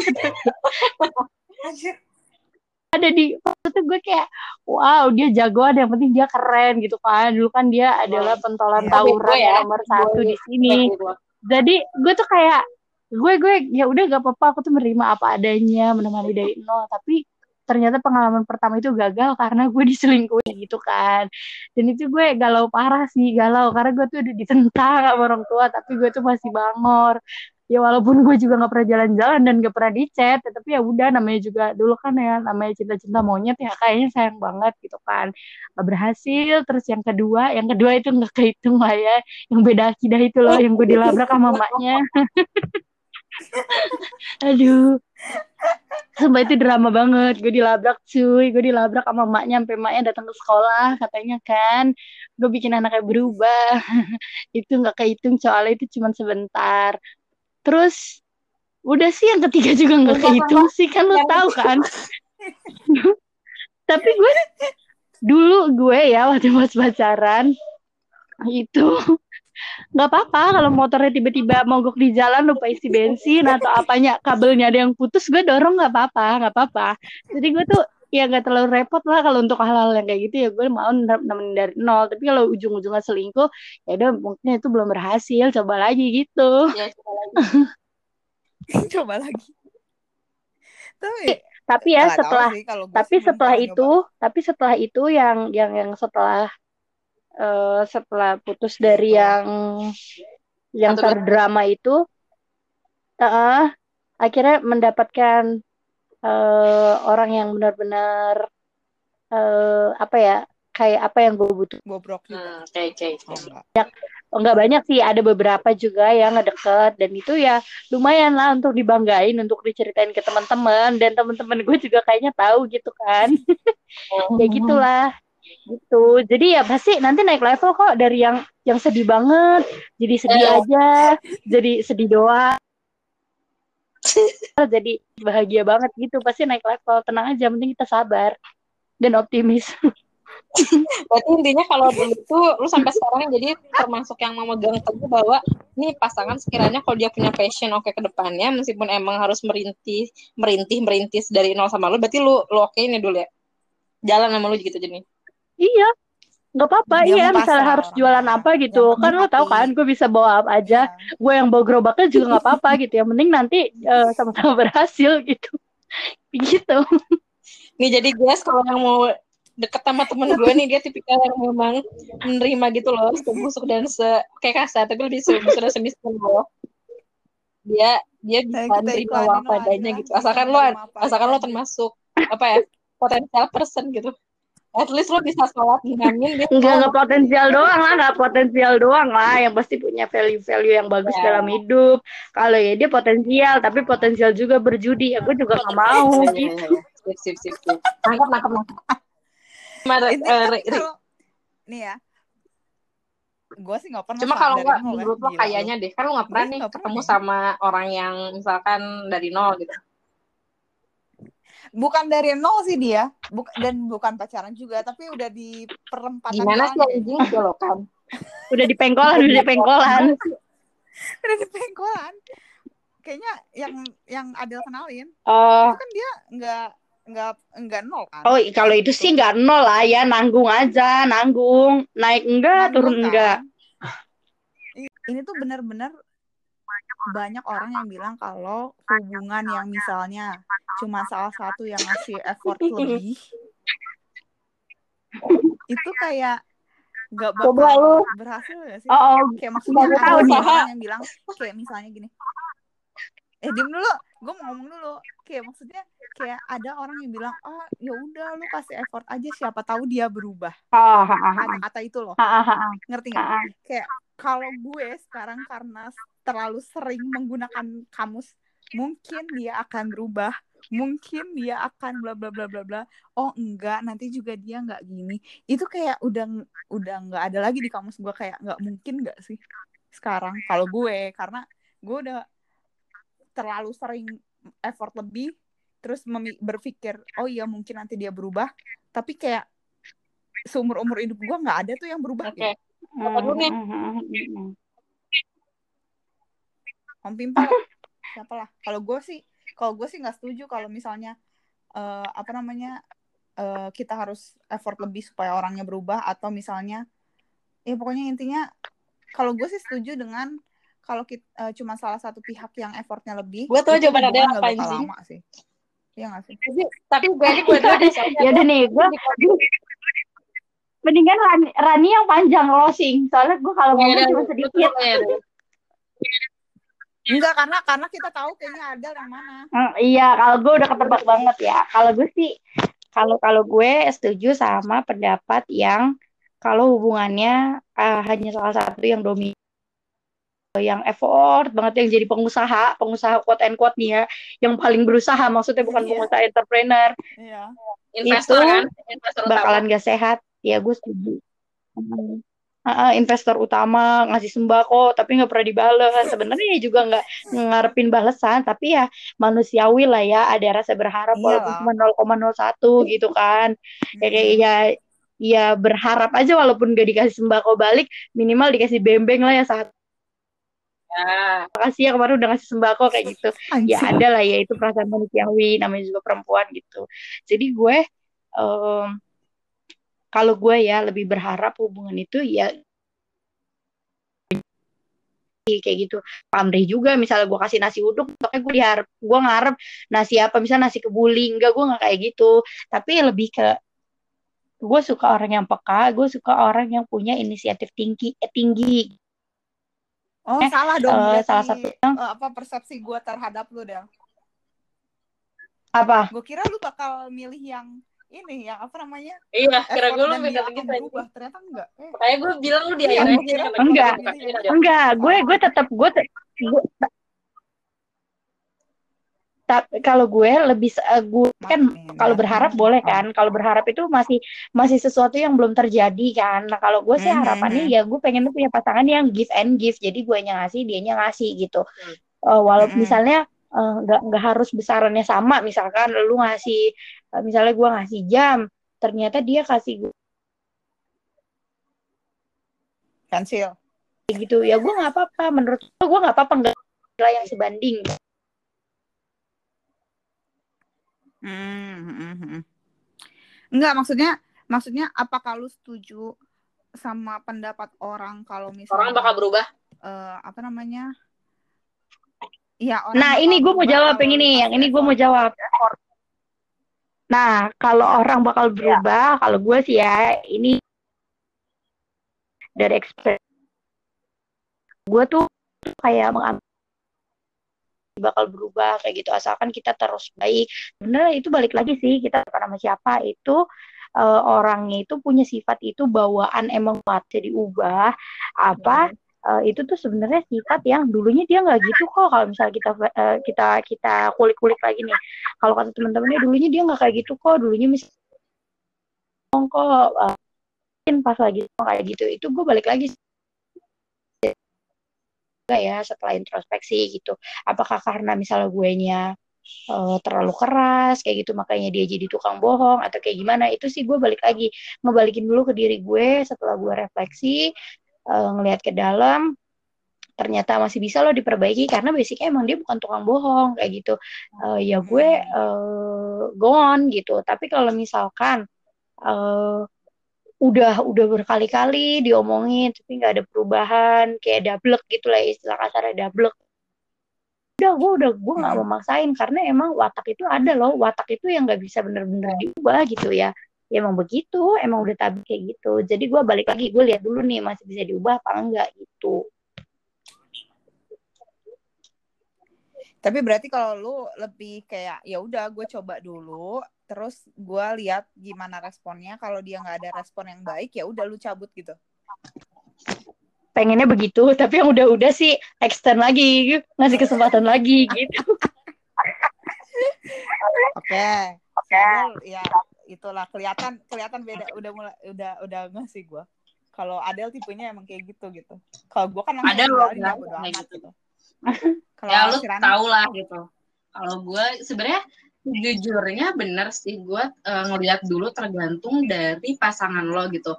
Speaker 2: Ada di waktu itu gue kayak, wow dia jagoan, yang penting dia keren gitu kan, dulu kan dia adalah pentolan
Speaker 1: Iya,
Speaker 2: tawuran
Speaker 3: ya.
Speaker 2: nomor satu di sini,
Speaker 3: Gitu.
Speaker 2: jadi gue tuh kayak gue gue ya udah gak apa-apa aku tuh menerima apa adanya menemani dari nol. Tapi ternyata pengalaman pertama itu gagal karena gue diselingkuhin gitu kan. Dan itu gue galau parah sih galau. Karena gue tuh udah ditentang sama orang tua tapi gue tuh masih bangor ya walaupun gue juga nggak pernah jalan-jalan dan gak pernah di chat ya tapi ya udah namanya juga dulu kan ya namanya cinta-cinta monyet ya kayaknya sayang banget gitu kan Gak berhasil terus yang kedua yang kedua itu nggak kehitung lah ya yang beda akidah itu loh yang gue dilabrak sama maknya Aduh. Sumpah itu drama banget. Gue dilabrak cuy. Gue dilabrak sama emaknya. Sampai emaknya datang ke sekolah. Katanya kan. Gue bikin anaknya berubah. itu gak kehitung soalnya itu cuma sebentar. Terus. Udah sih yang ketiga juga gak kehitung sih. Kan lo tahu kan. Tapi gue. Dulu gue ya waktu pas pacaran. Itu nggak apa-apa kalau motornya tiba-tiba mogok di jalan lupa isi bensin atau apanya kabelnya ada yang putus gue dorong nggak apa-apa nggak apa-apa jadi gue tuh ya nggak terlalu repot lah kalau untuk hal-hal yang kayak gitu. Ya gue mau nemenin dari nol. Tapi kalau ujung-ujungnya selingkuh ya udah mungkin itu belum berhasil. Coba lagi gitu.
Speaker 3: Ya, coba lagi.
Speaker 1: Coba lagi. Tapi
Speaker 2: tapi ya setelah
Speaker 1: sih
Speaker 2: tapi setelah itu tapi setelah itu yang yang yang setelah eh, setelah putus dari yang yang terdrama itu eh, akhirnya mendapatkan eh, orang yang benar-benar eh, apa ya kayak apa yang gue butuh
Speaker 1: Bobrok juga.
Speaker 3: Hmm, oke oke
Speaker 1: Oh,
Speaker 3: oke.
Speaker 1: enggak.
Speaker 2: Oh, nggak banyak sih ada beberapa juga yang ngedeket dan itu ya lumayan lah untuk dibanggain untuk diceritain ke teman-teman dan teman-teman gue juga kayaknya tahu gitu kan ya gitulah gitu jadi ya pasti nanti naik level kok dari yang yang sedih banget jadi sedih
Speaker 3: Eh.
Speaker 2: aja jadi sedih doang jadi bahagia banget gitu pasti naik level tenang aja penting kita sabar dan optimis
Speaker 3: Berarti intinya kalau dulu tuh lu sampai sekarang jadi termasuk yang memegang teguh bahwa nih pasangan sekiranya kalau dia punya passion oke ke depannya meskipun emang harus merintih merintih merintis dari nol sama lu berarti lu lu oke ini dulu ya. Jalan sama lu gitu jadi.
Speaker 2: iya nggak apa-apa iya
Speaker 1: mau
Speaker 2: misalnya harus jualan apa gitu.
Speaker 1: Yang
Speaker 2: kan
Speaker 1: penting
Speaker 2: lo tau kan gue bisa bawa apa aja.
Speaker 1: Iya.
Speaker 2: gue yang bawa gerobaknya juga nggak apa-apa gitu yang penting nanti eh, sama-sama berhasil gitu. Gitu.
Speaker 3: Nih jadi guys kalau yang mau deket sama temen gue nih dia tipikal yang memang menerima gitu loh sebusuk dan se kayak kasar tapi lebih sebusuk dan semiskin loh. Dia dia bisa
Speaker 1: kita
Speaker 3: menerima apa adanya gitu. Asalkan lo asalkan lo termasuk apa ya potensial person gitu. At least lo bisa sholat imamin gitu.
Speaker 2: nggak nggak potensial doang lah nggak potensial doang lah yang pasti punya value-value yang bagus
Speaker 3: Ya.
Speaker 2: dalam hidup kalau ya dia potensial tapi potensial juga berjudi ya gue juga nggak mau
Speaker 3: Iya, iya,
Speaker 2: gitu
Speaker 3: iya. Sip sip sip sip. Nangkep nangkep nangkep.
Speaker 1: Nih ya, gue sih nggak pernah.
Speaker 3: Cuma kalau nggak
Speaker 1: nol ya,
Speaker 3: menurut lo kayaknya deh, kan lo nggak pernah
Speaker 1: Gue
Speaker 3: nih ketemu sama orang yang misalkan dari nol gitu.
Speaker 1: Bukan dari nol sih dia, Buk dan bukan pacaran juga, tapi udah di perempatan
Speaker 3: Gimana sih anjing? Sih lo kan?
Speaker 2: udah di pengkolan udah di pengkolan.
Speaker 1: Udah di pengkolan. Kayaknya yang yang Adel kenalin
Speaker 2: oh
Speaker 1: itu kan dia nggak nggak nggak nol kan?
Speaker 2: oh kalau itu sih nggak nol lah ya. Nanggung aja nanggung. Naik enggak
Speaker 1: Nanggung
Speaker 2: turun
Speaker 1: kan?
Speaker 2: enggak
Speaker 1: Ini tuh bener-bener banyak orang yang bilang kalau hubungan yang misalnya cuma salah satu yang ngasih effort lebih itu kayak nggak
Speaker 3: Coba
Speaker 1: bakal
Speaker 3: lu.
Speaker 1: berhasil gak sih?
Speaker 2: oh, oh
Speaker 1: Kayak maksudnya
Speaker 2: Baru
Speaker 1: ada
Speaker 2: nih.
Speaker 1: orang yang bilang kayak misalnya gini. Eh diem dulu, gue mau ngomong dulu. Kayak maksudnya kayak ada orang yang bilang, oh ya udah lu kasih effort aja siapa tahu dia berubah.
Speaker 2: ha.
Speaker 1: Kata-kata itu loh, ngerti nggak? Kayak kalau gue sekarang karena terlalu sering menggunakan kamus, mungkin dia akan berubah, mungkin dia akan bla bla bla bla bla. Oh enggak, nanti juga dia nggak gini. Itu kayak udah udah nggak ada lagi di kamus gue kayak nggak mungkin nggak sih sekarang kalau gue karena gue udah terlalu sering effort lebih terus berpikir oh iya mungkin nanti dia berubah tapi kayak seumur umur hidup gue nggak ada tuh yang berubah
Speaker 3: Oke.
Speaker 1: gitu.
Speaker 2: Hmm.
Speaker 1: Om Pimpal siapa lah. Kalau gue sih kalau gue sih nggak setuju kalau misalnya eh, apa namanya eh, kita harus effort lebih supaya orangnya berubah atau misalnya ya pokoknya intinya kalau gue sih setuju dengan kalau kita cuma salah satu pihak yang effortnya lebih
Speaker 3: jawaban
Speaker 1: hubungan
Speaker 3: Adele
Speaker 1: nggak
Speaker 3: apa, anjing.
Speaker 1: lama sih. Iya nggak sih?
Speaker 3: Tapi, gue aja gue
Speaker 2: ya udah nih gue mendingan Rani, Rani yang panjang closing soalnya gue kalau
Speaker 3: Ya,
Speaker 2: ngomong cuma sedikit.
Speaker 3: Ya, ya.
Speaker 1: Enggak karena karena kita tahu kayaknya ada yang mana
Speaker 2: Hmm, iya kalau gue udah ketebak banget ya kalau gue sih kalau kalau gue setuju sama pendapat yang kalau hubungannya ah, hanya salah satu yang dominan yang effort banget yang jadi pengusaha pengusaha quote and quote nih ya yang paling berusaha maksudnya bukan
Speaker 1: Iya.
Speaker 2: pengusaha entrepreneur
Speaker 1: iya
Speaker 3: Investor
Speaker 2: Itu
Speaker 3: kan? Investor utama.
Speaker 2: bakalan gak sehat ya gue setuju Hmm. Ah, investor utama ngasih sembako tapi nggak pernah dibales. Sebenarnya ya juga nggak ngarepin balesan tapi ya manusiawi lah ya. Ada rasa berharap walaupun
Speaker 1: Iyalah.
Speaker 2: cuma 0,01 gitu kan. Ya kayak ya ya berharap aja walaupun gak dikasih sembako balik minimal dikasih bembeng lah ya saat
Speaker 3: Ya.
Speaker 2: makasih ya kemarin udah ngasih sembako kayak gitu. Ya ada lah ya itu perasaan manusiawi namanya juga perempuan gitu. Jadi gue em, kalau gue ya lebih berharap hubungan itu ya kayak gitu pamrih juga misalnya gue kasih nasi uduk pokoknya gue diharap gue ngarep nasi apa misalnya nasi kebuli enggak gue nggak kayak gitu tapi lebih ke gue suka orang yang peka gue suka orang yang punya inisiatif tinggi eh, tinggi
Speaker 1: Oh,
Speaker 2: Eh,
Speaker 1: salah dong. berarti,
Speaker 2: salah satu yang
Speaker 1: eh, apa persepsi gue terhadap lu, Del.
Speaker 2: apa
Speaker 1: Gue kira lu bakal milih yang ini, yang apa namanya?
Speaker 3: Iya, kira gue lu beda
Speaker 1: dia akan
Speaker 3: gitu.
Speaker 1: berubah. Ternyata enggak. Eh,
Speaker 3: Kayak gue bilang lu di
Speaker 1: Iya,
Speaker 3: akhir
Speaker 1: gua kira
Speaker 2: Enggak.
Speaker 1: Iya.
Speaker 2: enggak gue gue tetap gue te- gue tapi kalau gue lebih se- eh, gue kan kalau
Speaker 1: ya.
Speaker 2: berharap boleh kan kalau berharap itu masih masih sesuatu yang belum terjadi kan nah kalau gue sih
Speaker 1: Mhm.
Speaker 2: harapannya ya gue pengen punya pasangan yang give and give jadi gue yang ngasih dia ngasih gitu Eh, walaupun misalnya eh, nggak nggak harus besarannya sama misalkan lu ngasih misalnya gue ngasih jam ternyata dia kasih gue
Speaker 1: Pensil.
Speaker 2: gitu ya gue nggak apa-apa menurut gue gue nggak apa-apa nggak nilai yang sebanding
Speaker 1: Hmm, hmm, hmm. Enggak, maksudnya maksudnya apakah lu setuju sama pendapat orang kalau misalnya
Speaker 3: Orang bakal berubah.
Speaker 1: eh, apa namanya? Iya, orang
Speaker 2: Nah, ini gue mau jawab
Speaker 1: kalau
Speaker 2: yang ini, yang ini gue mau jawab. Nah, kalau orang bakal berubah, kalau gue sih ya, ini dari experience gue tuh kayak mengambil bakal berubah kayak gitu. Asalkan kita terus baik. Bener itu balik lagi sih kita sama siapa. Itu eh, orangnya itu punya sifat itu bawaan emang kuat jadi ubah. Apa eh, itu tuh sebenarnya sifat yang dulunya dia nggak gitu kok. Kalau misalnya kita eh, kita kita kulik-kulik lagi nih. Kalau kata teman-temannya dulunya dia nggak kayak gitu kok. Dulunya misalnya kok mungkin pas lagi kayak gitu itu gue balik lagi. Juga ya setelah introspeksi gitu. Apakah karena misalnya gue nya terlalu keras kayak gitu makanya dia jadi tukang bohong atau kayak gimana itu sih gue balik lagi. Ngebalikin dulu ke diri gue setelah gue refleksi eh, ngelihat ke dalam ternyata masih bisa loh diperbaiki karena basicnya emang dia bukan tukang bohong kayak gitu. Eh, ya gue eh, go on gitu. Tapi kalau misalkan eh, udah udah berkali-kali diomongin tapi nggak ada perubahan kayak dablek gitu lah istilah kasarnya dablek udah gue udah gue nggak
Speaker 1: Mm-mm.
Speaker 2: memaksain karena emang watak itu ada loh. Watak itu yang nggak bisa bener-bener diubah gitu ya ya emang begitu emang udah tabi kayak gitu jadi gue balik lagi gue lihat dulu nih masih bisa diubah apa enggak gitu
Speaker 1: Tapi berarti kalau lu lebih kayak ya udah gue coba dulu, terus gue lihat gimana responnya. Kalau dia nggak ada respon yang baik ya udah lu cabut gitu.
Speaker 2: pengennya begitu tapi yang udah-udah sih extend lagi ngasih kesempatan lagi gitu
Speaker 1: Oke. Oke. Ya itulah kelihatan kelihatan beda udah mulai udah udah nggak sih gue. Kalau Adel tipenya emang kayak gitu gitu. Kalau gue kan
Speaker 3: Ada
Speaker 1: bodo
Speaker 3: kayak gitu.
Speaker 1: gitu. Kalau
Speaker 3: ya lu tau lah gitu kalau gue sebenarnya jujurnya bener sih gue eh, ngeliat dulu tergantung dari pasangan lo gitu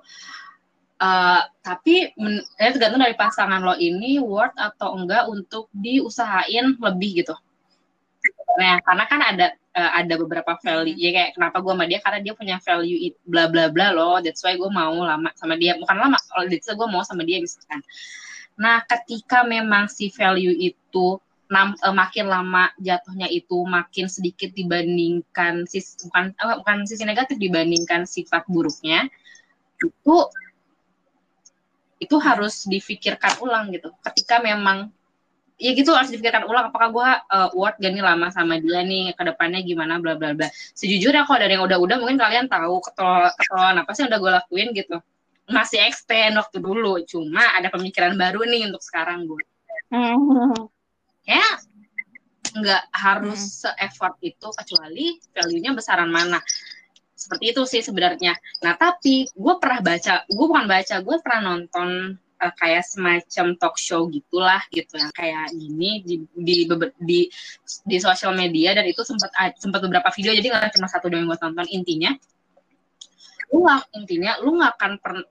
Speaker 3: Eh, tapi men- ya tergantung dari pasangan lo ini worth atau enggak untuk diusahain lebih gitu nah karena kan ada eh, ada beberapa value. Ya kayak kenapa gue sama dia? Karena dia punya value it- bla bla bla loh. That's why gue mau lama sama dia. Bukan lama kalau that's why gue mau sama dia misalkan. Nah ketika memang si value itu nam- eh, makin lama jatuhnya itu makin sedikit dibandingkan sis bukan eh, bukan sisi negatif dibandingkan sifat buruknya itu itu harus difikirkan ulang gitu. Ketika memang ya gitu harus difikirkan ulang. Apakah gue uh, worth gak nih lama sama dia nih? Ke depannya gimana? Bla bla bla. Sejujurnya kalau dari yang udah-udah mungkin kalian tahu ketol ketololan apa sih yang udah gue lakuin gitu. Masih extend waktu dulu. Cuma ada pemikiran baru nih untuk sekarang gue ya nggak harus se-effort itu kecuali value-nya besaran mana. Seperti itu sih sebenarnya. Nah tapi gue pernah baca gue bukan baca gue pernah nonton eh, kayak semacam talk show gitulah gitu yang kayak gini di di di, di sosial media dan itu sempat sempat beberapa video jadi nggak cuma satu doang yang gue tonton intinya lu nggak intinya lu nggak akan pernah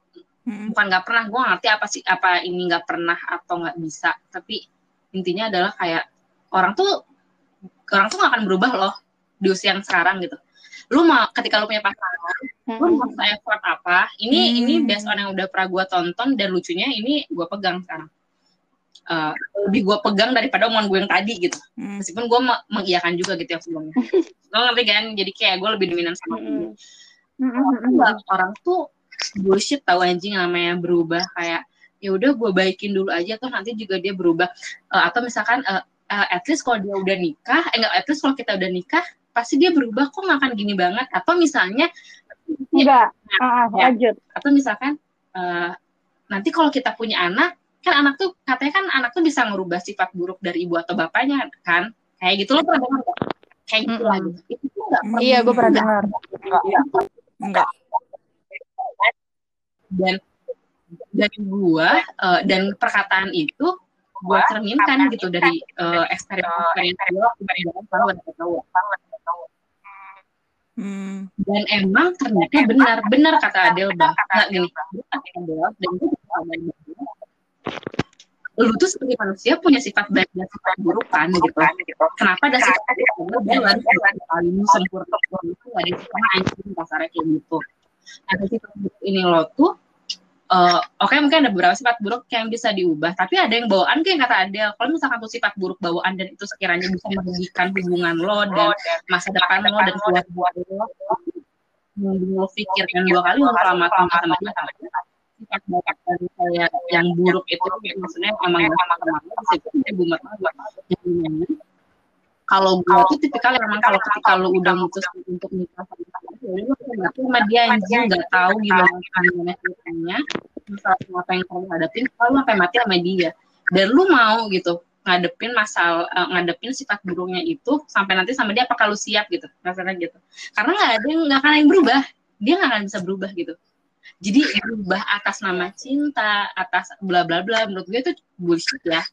Speaker 1: Mm-mm.
Speaker 3: bukan nggak pernah gue ngerti apa sih apa ini nggak pernah atau nggak bisa tapi intinya adalah kayak orang tuh orang tuh nggak akan berubah loh di usia yang sekarang gitu lu mau ketika lu punya pasangan lu mau effort apa? Ini
Speaker 1: Hmm.
Speaker 3: ini based on yang udah pernah gue tonton dan lucunya ini gue pegang sekarang. Eh, lebih gue pegang daripada omongan gue yang tadi gitu.
Speaker 1: Mm.
Speaker 3: meskipun gue mengiyakan juga gitu yang sebelumnya. Lo ngerti kan? Jadi kayak gue lebih dominan sama
Speaker 2: Mm-mm.
Speaker 3: Orang, orang tuh bullshit tahu anjing namanya berubah. Kayak ya udah gue baikin dulu aja tuh nanti juga dia berubah. Uh, atau misalkan uh, uh, at least kalau dia udah nikah eh enggak at least kalau kita udah nikah pasti dia berubah kok nggak akan gini banget? Atau misalnya
Speaker 2: enggak.
Speaker 3: ya,
Speaker 2: uh, lanjut.
Speaker 3: Atau misalkan uh, nanti kalau kita punya anak kan anak tuh katanya kan anak tuh bisa merubah sifat buruk dari ibu atau bapaknya kan? Kayak gitu lo pernah dengar kayak gitu lah gitu. Itu enggak
Speaker 2: iya gue pernah dengar.
Speaker 1: Enggak
Speaker 3: dan dan gua uh, dan perkataan itu gua cerminkan gitu dari uh, gua tahun tahun
Speaker 1: Hmm.
Speaker 3: dan emang ternyata benar benar kata Adel bang nggak gini. Dan lu tuh sebagai manusia punya sifat baik dan sifat buruk kan gitu. Kenapa ada sifat buruk jalan paling sempurna? Itu ada sifat anjing kasarnya kayak gitu. Ada sifat buruk ini lo tuh uh, oke okay, mungkin ada beberapa sifat buruk yang bisa diubah tapi ada yang bawaan kayak kata Adel kalau misalkan tuh sifat buruk bawaan dan itu sekiranya bisa merugikan hubungan lo dan masa depan lo dan keluarga lo lo pikirkan dua kali lama sama sama dia sifat kayak yang buruk itu maksudnya emang sama sama bisa jadi bumer kalau gue tuh tipikal yang emang kalau ketika lo udah mutus untuk nikah sama sama dia anjing nggak tahu gimana gimana ceritanya masalah apa yang kamu hadapin kalau sampai mati sama dia. Dan lu mau gitu ngadepin masalah uh, ngadepin sifat buruknya itu sampai nanti sama dia apakah lu siap gitu rasanya gitu. Karena nggak ada yang nggak akan yang berubah. Dia nggak akan bisa berubah gitu. Jadi berubah atas nama cinta atas bla bla bla menurut gue itu bullshit ya.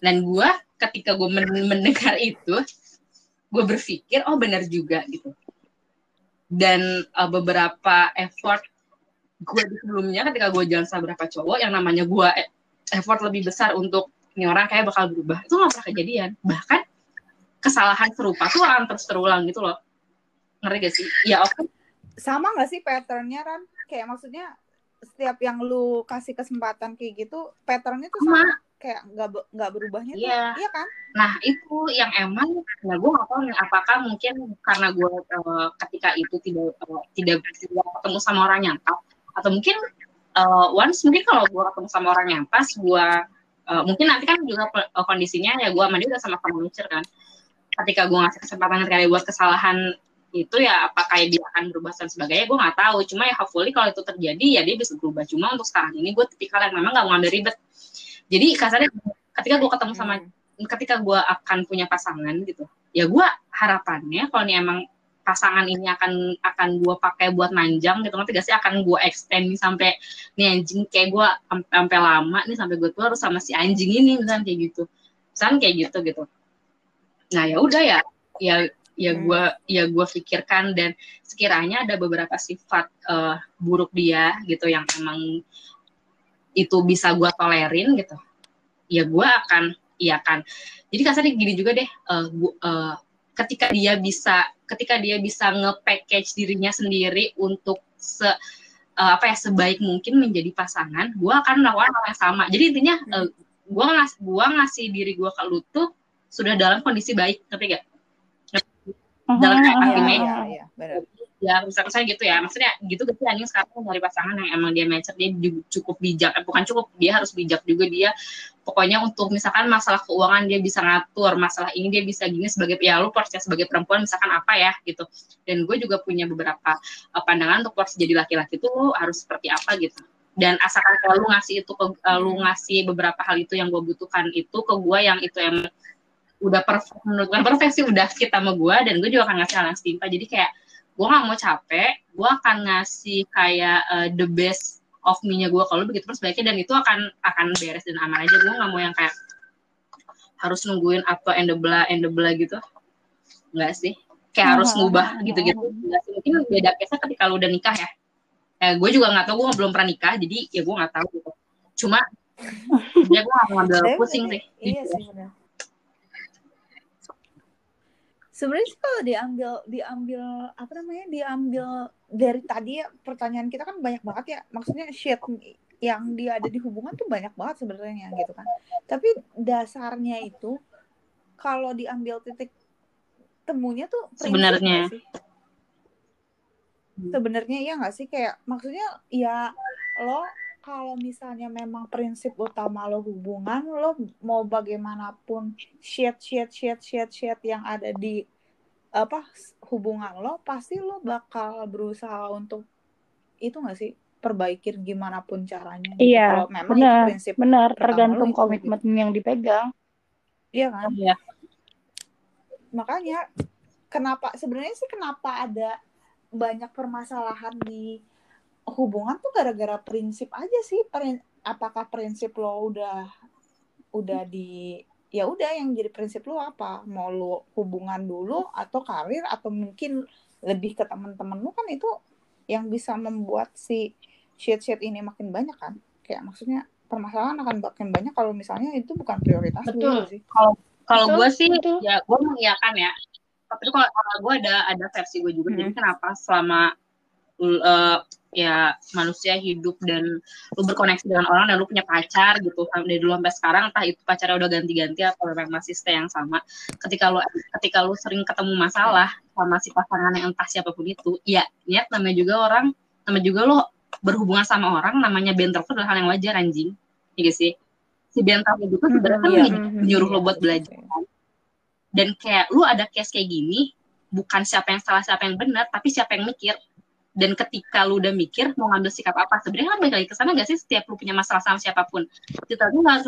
Speaker 3: Dan gue ketika gue mendengar itu gue berpikir oh benar juga gitu. Dan uh, beberapa effort gue sebelumnya ketika gue jalan sama beberapa cowok yang namanya gue effort lebih besar untuk ini orang kayak bakal berubah itu nggak pernah kejadian. Bahkan kesalahan serupa tuh akan terus terulang gitu loh. Ngeri gak sih? Ya oke. Okay.
Speaker 1: sama gak sih patternnya Ran? Kayak maksudnya setiap yang lu kasih kesempatan kayak gitu patternnya tuh sama, sama kayak nggak nggak berubahnya tuh.
Speaker 3: Iya.
Speaker 1: iya kan?
Speaker 3: Nah itu yang emang ya gue nggak tahu nih apakah mungkin karena gue uh, ketika itu tidak uh, tidak tidak ketemu sama orang yang pas atau mungkin uh, once mungkin kalau gue ketemu sama orang yang pas gue uh, mungkin nanti kan juga uh, kondisinya ya gue sama dia udah sama-sama mature kan. Ketika gue ngasih kesempatan kali buat kesalahan itu ya apakah dia akan berubah dan sebagainya gue nggak tahu. Cuma ya hopefully kalau itu terjadi ya dia bisa berubah. Cuma untuk sekarang ini gue tipikal yang memang nggak mau ambil ribet jadi kasarnya ketika gue ketemu sama hmm. ketika gue akan punya pasangan gitu ya gue harapannya kalau nih emang pasangan ini akan akan gue pakai buat manjang gitu nanti gak sih akan gue extend nih sampai nih anjing kayak gue sampai lama nih sampai gue tuh harus sama si anjing ini misalnya kayak gitu misalnya kayak gitu gitu nah ya udah ya ya ya gue hmm. ya gue pikirkan dan sekiranya ada beberapa sifat uh, buruk dia gitu yang emang itu bisa gue tolerin gitu ya gue akan iya kan. Jadi kasarnya gini juga deh uh, gua, uh, ketika dia bisa ketika dia bisa nge-package dirinya sendiri untuk se uh, apa ya sebaik mungkin menjadi pasangan gue akan melakukan hal yang sama. Jadi intinya uh, gue ngas gua ngasih diri gue ke lu tuh sudah dalam kondisi baik tapi gak dalam
Speaker 1: iya, iya, benar
Speaker 3: ya misalnya saya gitu ya. Maksudnya gitu gitu anjing sekarang dari pasangan yang emang dia mature dia cukup bijak. Eh, bukan cukup dia harus bijak juga. Dia pokoknya untuk misalkan masalah keuangan dia bisa ngatur. Masalah ini dia bisa gini sebagai ya lu porsinya sebagai perempuan misalkan apa ya gitu. Dan gue juga punya beberapa uh, pandangan untuk porsi jadi laki-laki itu harus seperti apa gitu. Dan asalkan kalau lu ngasih itu ke uh, lu ngasih beberapa hal itu yang gue butuhkan itu ke gue yang itu yang udah perfect menurut gue perfect sih udah kita sama gue dan gue juga akan ngasih hal yang setimpal. Jadi kayak gue gak mau capek gue akan ngasih kayak uh, the best of me-nya gue kalau begitu terus baiknya dan itu akan akan beres dan aman aja. Gue gak mau yang kayak harus nungguin apa endebla endebla gitu. Enggak sih. Kayak harus ngubah gitu-gitu. Mungkin beda case ketika lu udah nikah ya. Eh, gue juga nggak tahu gue belum pernah nikah jadi ya gue nggak tahu gitu. Cuma ya gue gak mau ngambil pusing sih
Speaker 1: iya sih benar sebenarnya sih kalau diambil diambil apa namanya diambil dari tadi ya pertanyaan kita kan banyak banget ya. Maksudnya shit yang dia ada di hubungan tuh banyak banget sebenarnya gitu kan. Tapi dasarnya itu kalau diambil titik temunya tuh
Speaker 3: sebenarnya.
Speaker 1: sebenarnya iya nggak sih? Kayak maksudnya ya lo kalau misalnya memang prinsip utama lo hubungan lo mau bagaimanapun shit shit shit shit shit yang ada di apa hubungan lo pasti lo bakal berusaha untuk itu nggak sih perbaikin gimana pun caranya gitu.
Speaker 2: Iya,
Speaker 1: kalau memang
Speaker 2: benar,
Speaker 1: itu prinsip
Speaker 2: benar tergantung
Speaker 1: lo itu,
Speaker 2: komitmen yang dipegang.
Speaker 1: iya kan
Speaker 3: Iya.
Speaker 1: makanya kenapa sebenarnya sih kenapa ada banyak permasalahan di hubungan tuh gara-gara prinsip aja sih Prin- apakah prinsip lo udah udah di ya udah yang jadi prinsip lo apa mau lo hubungan dulu atau karir atau mungkin lebih ke teman-teman lo kan itu yang bisa membuat si shit shit ini makin banyak kan kayak maksudnya permasalahan akan makin banyak kalau misalnya itu bukan prioritas
Speaker 3: Betul.
Speaker 1: sih
Speaker 3: Kalau kalau gue sih
Speaker 2: betul.
Speaker 3: ya gue mengiyakan ya. Tapi kalau kalau gue ada ada versi gue juga. Jadi
Speaker 1: Hmm.
Speaker 3: kenapa selama eh, ya manusia hidup dan lu berkoneksi dengan orang dan lu punya pacar gitu. Dari dulu sampai sekarang entah itu pacarnya udah ganti-ganti atau memang masih stay yang sama ketika lu ketika lu sering ketemu masalah sama si pasangan yang entah siapa pun itu ya niat namanya juga orang namanya juga lo berhubungan sama orang namanya bentrok itu adalah hal yang wajar anjing. Iya gak sih? Si bentrok itu sebenarnya kan
Speaker 1: Iya.
Speaker 3: ny- nyuruh lo buat belajar dan kayak lu ada case kayak gini bukan siapa yang salah siapa yang benar tapi siapa yang mikir dan ketika lu udah mikir mau ngambil sikap apa sebenarnya kan balik lagi ke sana gak sih? Setiap lu punya masalah sama siapa pun. Kita tuh nggak harus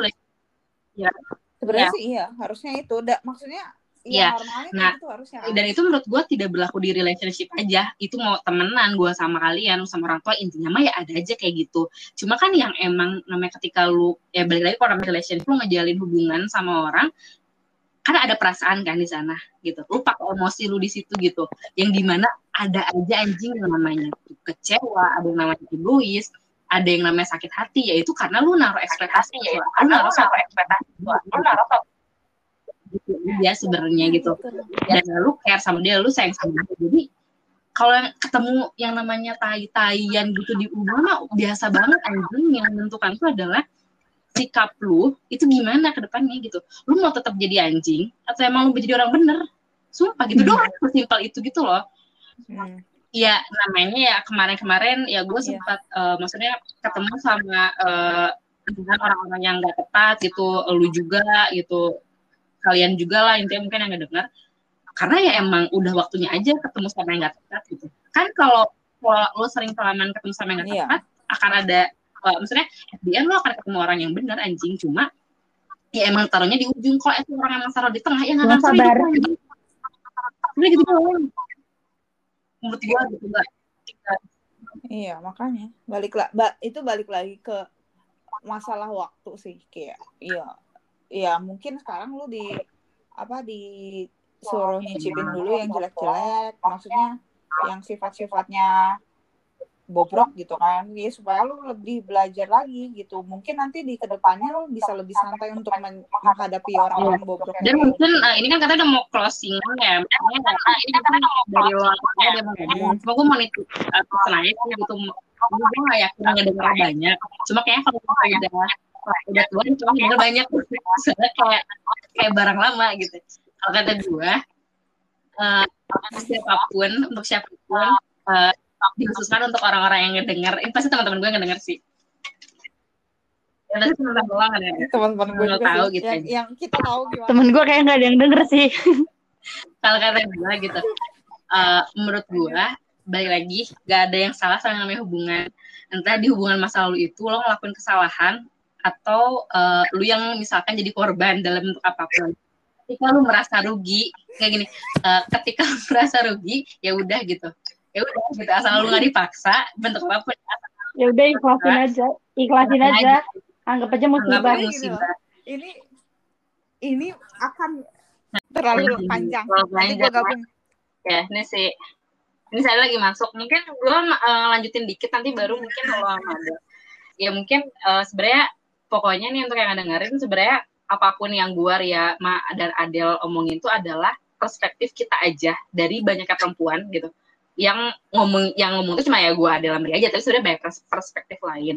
Speaker 3: ya
Speaker 1: sebenarnya
Speaker 3: Iya.
Speaker 1: sih iya harusnya itu. Da, maksudnya
Speaker 3: Iya.
Speaker 1: ya
Speaker 3: Nah,
Speaker 1: gitu harusnya.
Speaker 3: dan itu menurut gue tidak berlaku di relationship aja. Itu mau temenan gue sama kalian sama orang tua intinya mah ya ada aja kayak gitu. Cuma kan yang emang namanya ketika lu ya balik lagi kalau namanya relationship lu ngejalin hubungan sama orang kan ada perasaan kan di sana gitu. Lu pakai emosi lu di situ gitu. Yang di mana ada aja anjing yang namanya kecewa ada yang namanya egois ada yang namanya sakit hati ya itu karena lu naruh ekspektasi ya karena lu naruh ekspektasi lu naruh gitu aja sebenarnya gitu. Dan lu care sama dia lu sayang sama dia. Jadi kalau yang ketemu yang namanya tai-taian gitu di rumah mah biasa banget anjing yang menentukan itu adalah sikap lu itu gimana ke depannya gitu lu mau tetap jadi anjing atau emang lu jadi orang bener sumpah gitu
Speaker 1: Hmm.
Speaker 3: doang sesimpel itu gitu loh
Speaker 1: Hmm.
Speaker 3: ya namanya ya kemarin-kemarin ya gue
Speaker 1: Iya.
Speaker 3: sempat eh, maksudnya ketemu sama dengan orang-orang yang gak tepat gitu lu juga gitu kalian juga lah intinya mungkin yang ngedengar karena ya emang udah waktunya aja ketemu sama yang gak tepat gitu kan kalau lu sering kelamaan ketemu sama yang gak
Speaker 1: Iya.
Speaker 3: tepat akan ada eh, maksudnya at the end lu akan ketemu orang yang benar anjing. Cuma ya emang taruhnya di ujung kalau itu orang emang taruh di tengah. Ya nggak akan
Speaker 2: sabar.
Speaker 3: anjing. Udah gitu doang. Menurut gue gitu mbak.
Speaker 1: Iya, makanya. Balik lah, ba- itu balik lagi ke masalah waktu sih. Kayak iya iya mungkin sekarang lu di apa di suruh nyicipin dulu yang jelek-jelek. Maksudnya yang sifat-sifatnya bobrok gitu kan. Ya supaya lu lebih belajar lagi gitu. Mungkin nanti di ke depannya lu bisa lebih santai untuk men- menghadapi orang-orang bobrok
Speaker 3: dan
Speaker 1: yang
Speaker 3: mungkin eh, ini kan katanya udah mau closing ya makanya nah, ini kan katanya dari luar katanya dia mau ngomong. Cuma gue mau nitip uh, pesan aja sih gitu. Gue gak yakin ngedenger banyak. Cuma kayaknya kalau udah udah tua cuma denger banyak. Soalnya kayak kayak barang lama gitu. Kalau kata gue eh, siapa pun untuk siapa pun eh, dikhususkan untuk orang-orang yang ngedenger. Ini pasti teman-teman gue yang ngedenger sih. Ya pasti teman-teman doang ya
Speaker 1: teman-teman gue
Speaker 3: Lu
Speaker 1: juga
Speaker 3: tahu gitu
Speaker 1: yang,
Speaker 3: aja.
Speaker 1: yang kita tahu gimana.
Speaker 2: Temen gue kayak nggak ada yang denger sih.
Speaker 3: kalau kata gue gitu eh, menurut gue balik lagi gak ada yang salah sama yang namanya hubungan. Entah di hubungan masa lalu itu lo ngelakuin kesalahan atau eh, lu yang misalkan jadi korban dalam bentuk apa pun. Ketika lu merasa rugi kayak gini eh, ketika lu merasa rugi ya udah gitu ya udah gitu. Asal lu nggak dipaksa bentuk apa pun
Speaker 2: Ya udah ikhlasin aja, ikhlasin aja. Anggap aja
Speaker 3: anggap
Speaker 2: musibah.
Speaker 3: aja musibah.
Speaker 1: ini ini akan terlalu
Speaker 3: Terlalu
Speaker 1: panjang. Nanti gue gabung.
Speaker 3: ya ini sih. Ini saya lagi masuk. Mungkin gue lanjutin dikit nanti baru mungkin kalau ada. Ya mungkin eh, sebenarnya pokoknya nih untuk yang dengerin sebenarnya apa pun yang gue ya Ma dan Adel omongin itu adalah perspektif kita aja dari banyaknya perempuan gitu yang ngomong yang ngomong itu cuma ya gue Adel Amri aja tapi sebenarnya banyak pers- perspektif lain.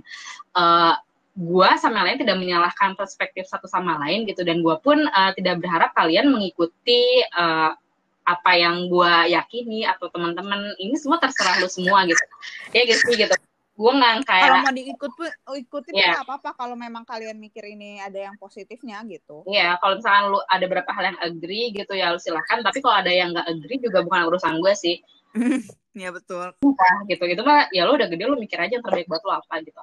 Speaker 3: Eh gue sama lain tidak menyalahkan perspektif satu sama lain gitu dan gue pun eh, tidak berharap kalian mengikuti eh, apa yang gue yakini atau teman-teman ini semua terserah lu semua gitu. Ya gitu gitu gue nggak kayak
Speaker 1: kalau mau diikut pun ikutin
Speaker 3: Iya.
Speaker 1: nggak apa-apa kalau memang kalian mikir ini ada yang positifnya gitu
Speaker 3: Iya, kalau misalkan lu ada beberapa hal yang agree gitu ya lu silahkan. Tapi kalau ada yang nggak agree juga bukan urusan gue sih.
Speaker 1: ya betul
Speaker 3: Nah, gitu gitu mah ya lu udah gede lu mikir aja yang terbaik buat lu apa gitu.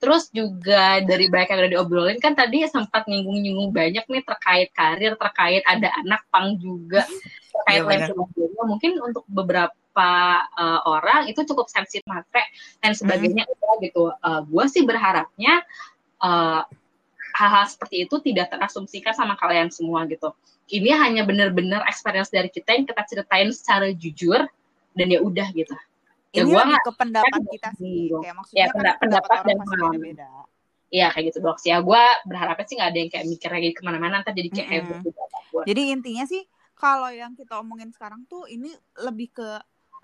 Speaker 3: Terus juga dari banyak yang udah diobrolin kan tadi sempat nyinggung-nyinggung banyak nih terkait karir, terkait ada anak pang juga, terkait
Speaker 1: Iya,
Speaker 3: lain sebagainya. Mungkin untuk beberapa uh, orang itu cukup sensitif matre dan sebagainya udah gitu. Uh, gue sih berharapnya uh, hal-hal seperti itu tidak terasumsikan sama kalian semua gitu. Ini hanya benar-benar experience dari kita yang kita ceritain secara jujur dan ya udah gitu. Ya
Speaker 1: ini
Speaker 3: gua nggak-
Speaker 1: ke pendapat
Speaker 3: kan
Speaker 1: kita sih kayak maksudnya
Speaker 3: Ya,
Speaker 1: kan
Speaker 3: pendapat-
Speaker 1: pendapat orang
Speaker 3: dan pengalaman.
Speaker 1: beda-beda
Speaker 3: Iya kayak gitu dok. Ya gue berharapnya sih nggak ada yang kayak mikir lagi ke mana-mana ntar jadi kayak heboh gitu apa pun.
Speaker 1: Jadi intinya sih kalau yang kita omongin sekarang tuh ini lebih ke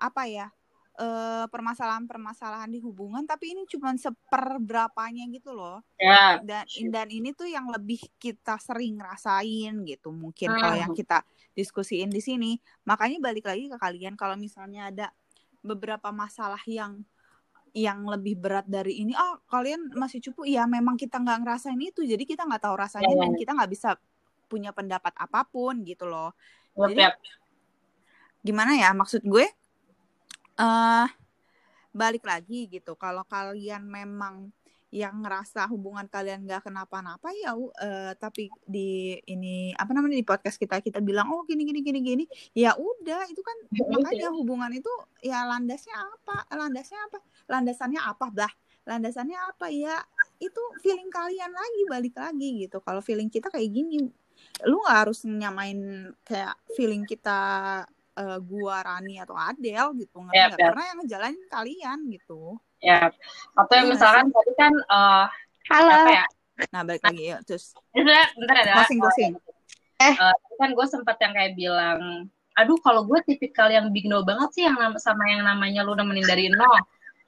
Speaker 1: apa ya? eh, permasalahan-permasalahan di hubungan tapi ini cuma seperberapanya gitu loh.
Speaker 3: Ya,
Speaker 1: Dan dan ini tuh yang lebih kita sering rasain gitu. Mungkin kalau
Speaker 3: Hmm.
Speaker 1: yang kita diskusiin di sini. Makanya balik lagi ke kalian kalau misalnya ada beberapa masalah yang yang lebih berat dari ini oh kalian masih cupu ya memang kita nggak ngerasain itu jadi kita nggak tahu rasanya
Speaker 3: Ya.
Speaker 1: dan kita nggak bisa punya pendapat apa pun gitu loh
Speaker 3: Yap,
Speaker 1: Jadi-
Speaker 3: yap.
Speaker 1: gimana ya maksud gue eh balik lagi gitu. Kalau kalian memang yang ngerasa hubungan kalian nggak kenapa-napa ya u- eh, tapi di ini apa namanya di podcast kita kita bilang oh gini gini gini gini ya udah itu kan makanya hubungan itu ya landasnya apa landasnya apa landasannya apa dah landasannya apa ya itu feeling kalian lagi balik lagi gitu. Kalau feeling kita kayak gini lu nggak harus nyamain kayak feeling kita eh, gua Rani atau Adele gitu nggak?
Speaker 3: yap.
Speaker 1: karena yang ngejalanin kalian gitu
Speaker 3: Ya. Atau yang
Speaker 1: Iya,
Speaker 3: misalkan tadi kan eh
Speaker 2: Halo.
Speaker 3: apa ya?
Speaker 1: nah balik lagi yuk terus
Speaker 3: Bentar, bentar ada.
Speaker 1: closing closing
Speaker 3: Eh, tadi kan gue sempat yang kayak bilang, aduh kalau gue tipikal yang big no banget sih yang sama yang namanya lu nemenin dari nol.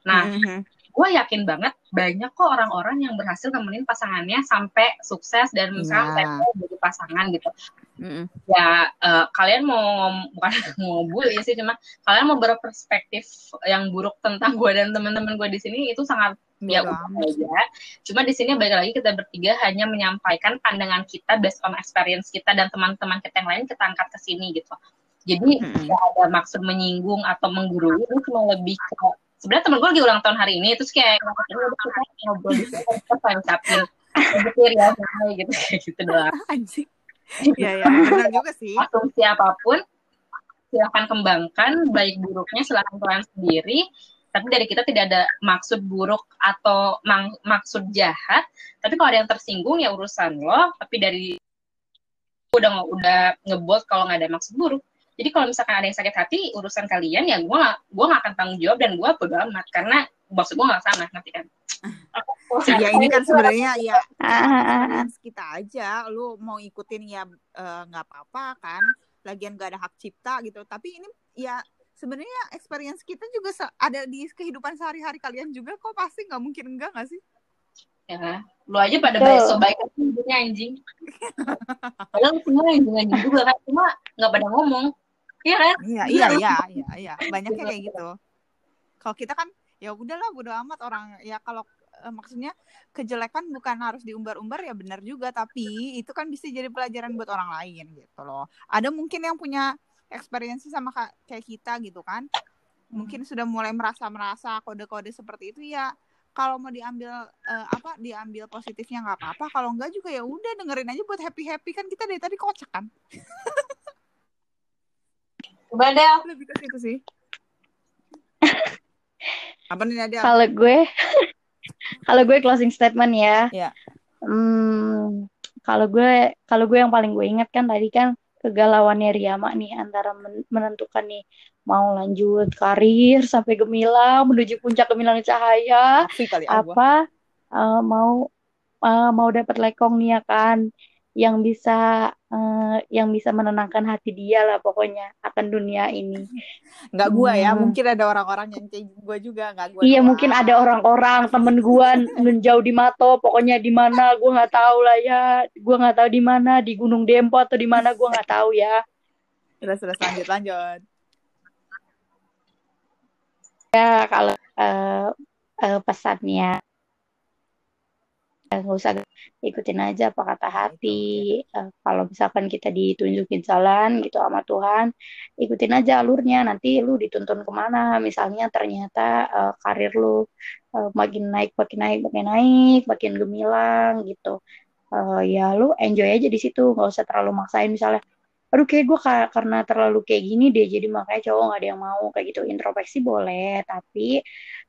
Speaker 3: Nah,
Speaker 1: Mhm.
Speaker 3: Gue yakin banget banyak kok orang-orang yang berhasil nemenin pasangannya sampai sukses dan misalnya sampai jadi pasangan gitu.
Speaker 1: Mhm.
Speaker 3: Ya eh, kalian mau bukan mau bully sih cuma kalian mau berperspektif yang buruk tentang gue dan teman-teman gue di sini itu sangat ya udah aja. Cuma di sini balik lagi kita bertiga hanya menyampaikan pandangan kita based on experience kita dan teman-teman kita yang lain kita angkat ke sini gitu. Jadi nggak ada maksud menyinggung atau menggurui, cuma lebih ke sebenarnya temen gue lagi ulang tahun hari ini terus kayak "Kenapa sih udah kita ngobrol di pengen ucapin ya semuanya," gitu gitu doang.
Speaker 1: anjing. Ya ya benar juga sih.
Speaker 3: Asumsi apa pun silahkan kembangkan baik buruknya silahkan kalian sendiri. Tapi dari kita tidak ada maksud buruk atau mang- maksud jahat. Tapi kalau ada yang tersinggung ya urusan lo. Tapi dari udah udah ngebot kalau nggak ada maksud buruk jadi kalau misalkan ada yang sakit hati urusan kalian ya gue gue gak akan tanggung jawab dan gue bodo amat. Karena maksud gue gak sama nanti kan?
Speaker 1: Ya ini kan sebenarnya ya experience kita aja lu mau ikutin ya eh, nggak apa-apa kan? Lagian gak ada hak cipta gitu. Tapi ini ya sebenarnya experience kita juga ada di kehidupan sehari-hari kalian juga kok pasti nggak mungkin enggak nggak sih
Speaker 3: ya lo aja pada so baik hidupnya anjing. Padahal semua anjing anjing juga kan cuma nggak pada ngomong. Iya kan?
Speaker 1: Iya iya iya iya iya. Banyaknya kayak gitu. Kalau kita kan ya udahlah bodo amat orang. Ya kalau eh, maksudnya kejelekan bukan harus diumbar-umbar ya benar juga. Tapi itu kan bisa jadi pelajaran buat orang lain gitu loh. Ada mungkin yang punya experience sama ka- kayak kita gitu kan. Mungkin sudah mulai merasa merasa kode-kode seperti itu ya kalau mau diambil eh, apa diambil positifnya nggak apa-apa kalau enggak juga ya udah dengerin aja buat happy happy kan kita dari tadi kocak kan?
Speaker 3: Coba deh.
Speaker 1: Lebih ke situ sih. Apa nih Nadia?
Speaker 2: Kalau gue, kalau gue closing statement ya.
Speaker 1: Iya.
Speaker 2: Hmm, kalau gue, kalau gue yang paling gue ingat kan tadi kan kegalauannya Riyama nih antara men- menentukan nih mau lanjut karir sampai gemilang menuju puncak gemilang cahaya
Speaker 1: ah,
Speaker 2: apa eh, mau eh, mau dapat lekong nih ya kan yang bisa eh, yang bisa menenangkan hati dia lah pokoknya akan dunia ini.
Speaker 1: nggak gua ya
Speaker 2: Hmm.
Speaker 1: mungkin ada orang-orang yang kayak gua juga nggak gua
Speaker 2: Iya
Speaker 1: doang.
Speaker 2: mungkin ada orang-orang temen gua menjauh di Mato pokoknya di mana gua nggak tahu lah ya gua nggak tahu di mana di Gunung Dempo atau di mana gua nggak tahu ya
Speaker 1: Terus terus lanjut lanjut.
Speaker 2: ya kalau uh, uh, pesannya nggak usah ikutin aja apa kata hati. uh, kalau misalkan kita ditunjukin jalan gitu sama Tuhan ikutin aja alurnya. Nanti lu dituntun ke mana? Misalnya ternyata uh, karir lu uh, makin naik makin naik makin naik makin gemilang gitu. Uh, ya lu enjoy aja di situ. Nggak usah terlalu maksain. Misalnya aduh kayak gue karena terlalu kayak gini deh jadi makanya cowok gak ada yang mau kayak gitu. Introspeksi boleh tapi eh,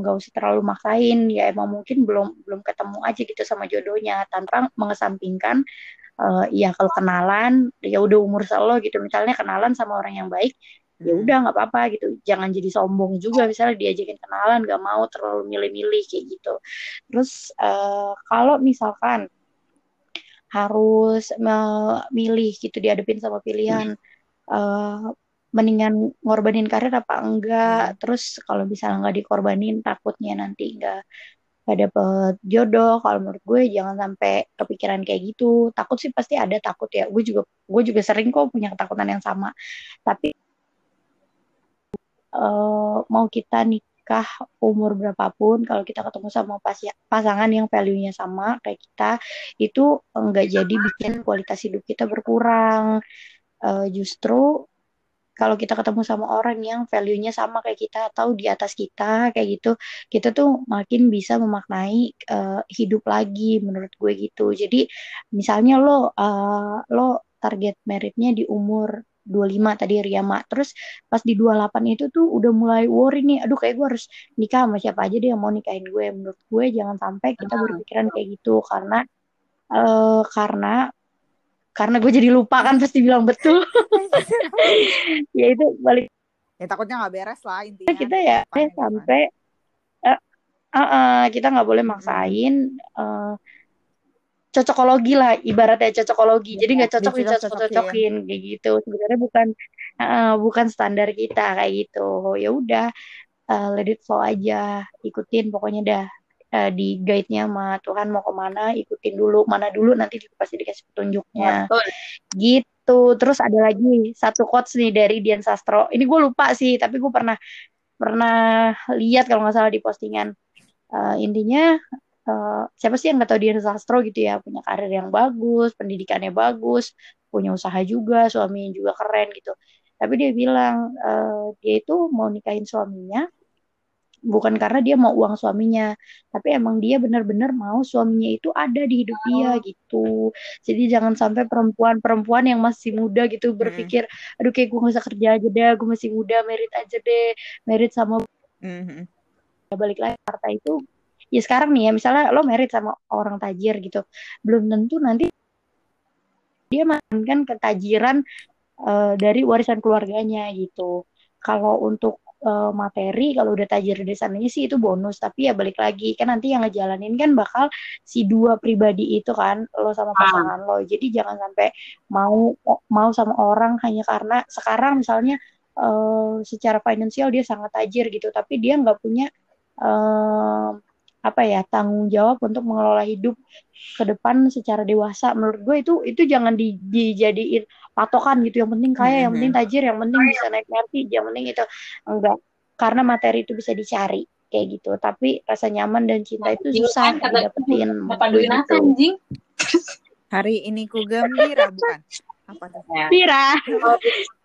Speaker 2: nggak uh, usah terlalu maksain. Ya emang mungkin belum belum ketemu aja gitu sama jodohnya. Tanpa mengesampingkan uh, ya kalau kenalan ya udah umur selo gitu. Misalnya kenalan sama orang yang baik ya hmm. udah nggak apa-apa gitu. Jangan jadi sombong juga misalnya diajakin kenalan nggak mau terlalu milih-milih kayak gitu. Terus uh, kalau misalkan harus memilih gitu dihadapin sama pilihan uh, mendingan ngorbanin karir apa enggak? Hmm. terus kalau misalnya nggak dikorbanin takutnya nanti nggak nggak dapet jodoh. Kalau menurut gue jangan sampai kepikiran kayak gitu. Takut sih pasti ada takut ya. Gue juga gue juga sering kok punya ketakutan yang sama. Tapi uh, mau kita nih nikah umur berapapun kalau kita ketemu sama pas pasangan yang value-nya sama kayak kita itu enggak jadi bikin kualitas hidup kita berkurang. Uh, justru kalau kita ketemu sama orang yang value-nya sama kayak kita atau di atas kita kayak gitu kita tuh makin bisa memaknai uh, hidup lagi menurut gue gitu jadi misalnya lo uh, lo target meritnya di umur 25 tadi Riyama. Terus pas di 28 itu tuh udah mulai worry nih, aduh kayak gue harus nikah sama siapa aja deh yang mau nikahin gue. Menurut gue jangan sampai kita berpikiran kayak gitu karena uh, karena karena gue jadi lupa kan pasti bilang betul. ya itu balik.
Speaker 1: Ya takutnya nggak beres lah intinya.
Speaker 2: Kita ya sampai uh, uh, uh, kita nggak boleh maksain. Uh, cocokologi lah ibaratnya cocokologi jadi nggak cocok dicocok cocokin kayak gitu sebenarnya bukan uh, bukan standar kita kayak gitu ya udah uh, let it flow aja ikutin pokoknya dah uh, di guide-nya sama Tuhan mau ke mana ikutin dulu mana dulu nanti pasti dikasih petunjuknya. Betul. gitu. Terus ada lagi satu quotes nih dari Dian Sastro. Ini gue lupa sih tapi gue pernah pernah lihat kalau nggak salah di postingan. Uh, intinya uh, siapa sih yang nggak tahu dia sastro gitu ya? Punya karir yang bagus pendidikannya bagus punya usaha juga suaminya juga keren gitu. Tapi dia bilang uh, dia itu mau nikahin suaminya bukan karena dia mau uang suaminya tapi emang dia benar-benar mau suaminya itu ada di hidup dia gitu jadi jangan sampai perempuan-perempuan yang masih muda gitu hmm. berpikir aduh kayak gue gak usah kerja aja deh gue masih muda merit aja deh merit sama mm-hmm. balik lagi harta itu ya sekarang nih ya misalnya lo merit sama orang tajir gitu belum tentu nanti dia kan ketajiran uh, dari warisan keluarganya gitu kalau untuk uh, materi kalau udah tajir di sananya sih itu bonus. Tapi ya balik lagi kan nanti yang ngejalanin kan bakal si dua pribadi itu kan lo sama ah. pasangan lo. Jadi jangan sampai mau mau sama orang hanya karena sekarang misalnya uh, secara finansial dia sangat tajir gitu. Tapi dia nggak punya uh, apa ya tanggung jawab untuk mengelola hidup ke depan secara dewasa. Menurut gue itu itu jangan di, dijadiin patokan gitu. Yang penting kaya yang penting tajir yang penting bisa naik MRT yang penting itu. Enggak. Karena materi itu bisa dicari kayak gitu. Tapi rasa nyaman dan cinta itu susah kan, didapetin
Speaker 3: gitu. anjing.
Speaker 1: Hari ini ku gembira bukan? Apa tuh?
Speaker 2: Pira.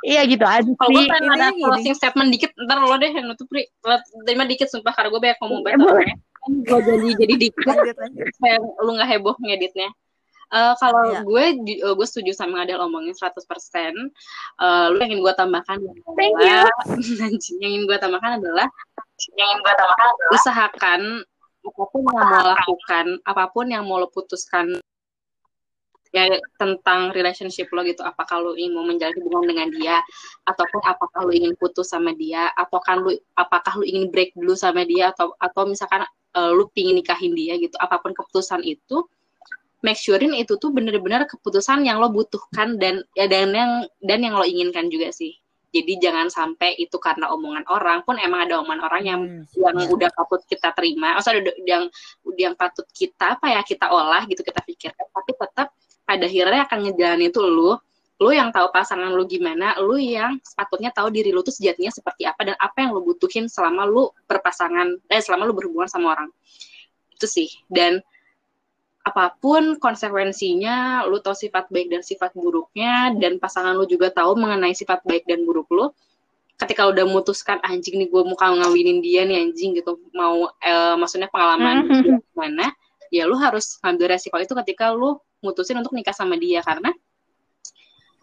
Speaker 2: iya gitu aja
Speaker 3: sih. Kalau gue pengen ada closing statement dikit, ntar lo deh yang nutup, Pri. Terima dikit sumpah, karena gue banyak ngomong banget gue jadi jadi dikit. Supaya lu nggak heboh ngeditnya Uh, kalau yeah. gue uh, gue setuju sama Adel omongin 100% uh, lu yang ingin gue tambahkan
Speaker 2: Thank adalah
Speaker 3: yang ingin gue tambahkan adalah yang ingin gue tambahkan adalah usahakan apa pun yang mau lakukan apa pun yang mau lo putuskan ya tentang relationship lo gitu. Apakah lo ingin mau menjalin hubungan dengan dia ataupun apakah lo ingin putus sama dia atau kan lo apakah lo ingin break dulu sama dia atau atau misalkan uh, lu pingin nikahin dia gitu. Apa pun keputusan itu make surein itu tuh bener-bener keputusan yang lo butuhkan dan ya dan yang dan yang lo inginkan juga sih. Jadi jangan sampai itu karena omongan orang pun emang ada omongan orang yang hmm, yang yeah. udah patut kita terima, maksudnya udah yang yang patut kita apa ya kita olah gitu kita pikirkan, tapi tetap pada akhirnya akan ngejalanin itu lo, lo lu yang tahu pasangan lu gimana lu yang sepatutnya tahu diri lu tuh sejatinya seperti apa dan apa yang lu butuhin selama lu berpasangan eh selama lu berhubungan sama orang. Itu sih. Dan apa pun konsekuensinya lu tahu sifat baik dan sifat buruknya dan pasangan lu juga tahu mengenai sifat baik dan buruk lu. Ketika udah memutuskan anjing nih gue mau ngawinin dia nih anjing gitu. Mau eh, maksudnya pengalaman gimana ya lu harus ngambil resiko itu ketika lu mutusin untuk nikah sama dia. Karena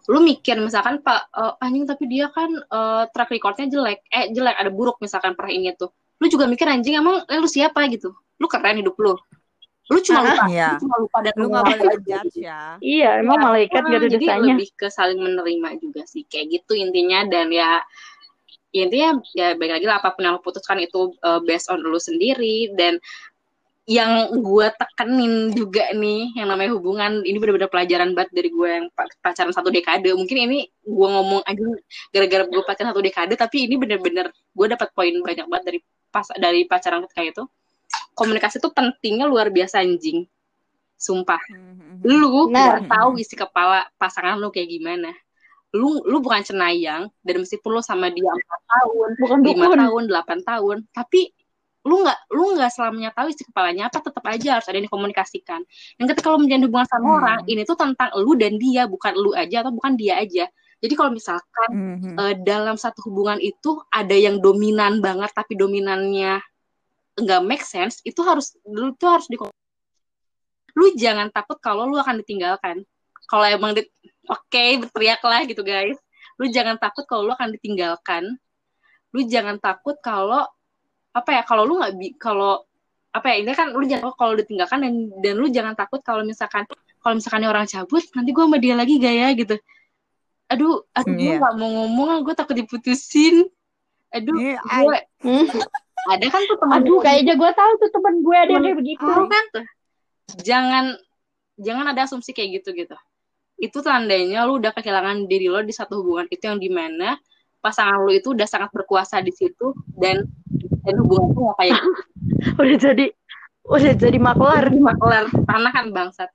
Speaker 3: lu mikir misalkan pak uh, anjing tapi dia kan uh, track recordnya jelek. Eh jelek ada buruk misalkan pernah ini tuh. Lu juga mikir anjing emang eh, lu siapa? gitu. Lu keren hidup lu lu cuma lupa
Speaker 1: iya.
Speaker 3: lu cuma lupa dan
Speaker 1: lu nggak boleh judge ya.
Speaker 2: Iya emang
Speaker 3: ya,
Speaker 2: malaikat gak ada
Speaker 3: jadi
Speaker 2: dosanya
Speaker 3: lebih ke saling menerima juga sih kayak gitu intinya. Dan ya ya intinya ya baik lagi lah apa pun yang lo putuskan itu uh, based on lu sendiri. Dan yang gue tekenin juga nih yang namanya hubungan ini benar-benar pelajaran banget dari gue yang pacaran satu dekade. Mungkin ini gue ngomong aja gara-gara gue pacaran satu dekade tapi ini benar-benar gue dapat poin banyak banget dari pas dari pacaran kayak itu komunikasi itu pentingnya luar biasa anjing. Sumpah.
Speaker 1: Hmm,
Speaker 3: lu
Speaker 2: Nah.
Speaker 3: nggak tahu isi kepala pasangan lu kayak gimana. Lu lu bukan cenayang dan meskipun lu sama dia empat tahun
Speaker 2: bukan
Speaker 3: lima
Speaker 2: dukun.
Speaker 3: tahun delapan tahun tapi lu nggak lu nggak selamanya tahu isi kepalanya apa tetap aja harus ada yang dikomunikasikan. Dan ketika lu menjalin hubungan sama
Speaker 1: Hmm.
Speaker 3: orang ini tuh tentang lu dan dia bukan lu aja atau bukan dia aja. Jadi kalau misalkan
Speaker 1: Mhm.
Speaker 3: eh, dalam satu hubungan itu ada yang dominan banget tapi dominannya nggak make sense itu harus lu tuh harus di lu jangan takut kalau lu akan ditinggalkan. Kalau emang di oke berteriaklah gitu guys. Lu jangan takut kalau lu akan ditinggalkan. Lu jangan takut kalau apa ya kalau lu nggak bi- kalau apa ya ini kan lu jangan takut kalau ditinggalkan dan dan lu jangan takut kalau misalkan kalau misalkan orang cabut nanti gue sama dia lagi gak ya gitu. Aduh aduh gue
Speaker 1: Iya.
Speaker 3: nggak mau ngomong gue takut diputusin. Aduh
Speaker 1: Iya,
Speaker 3: gue. Ada kan tuh teman
Speaker 2: aduh kayaknya gue tahu tuh teman gue ada yang kayak begitu.
Speaker 3: Tahu kan tuh. Jangan jangan ada asumsi kayak gitu gitu. Itu tandanya lu udah kehilangan diri lo di satu hubungan itu yang di mana pasangan lu itu udah sangat berkuasa di situ dan dan hubungan itu nggak kayak gitu.
Speaker 2: udah jadi udah jadi maklar.
Speaker 3: Di maklar tanah kan bangsat.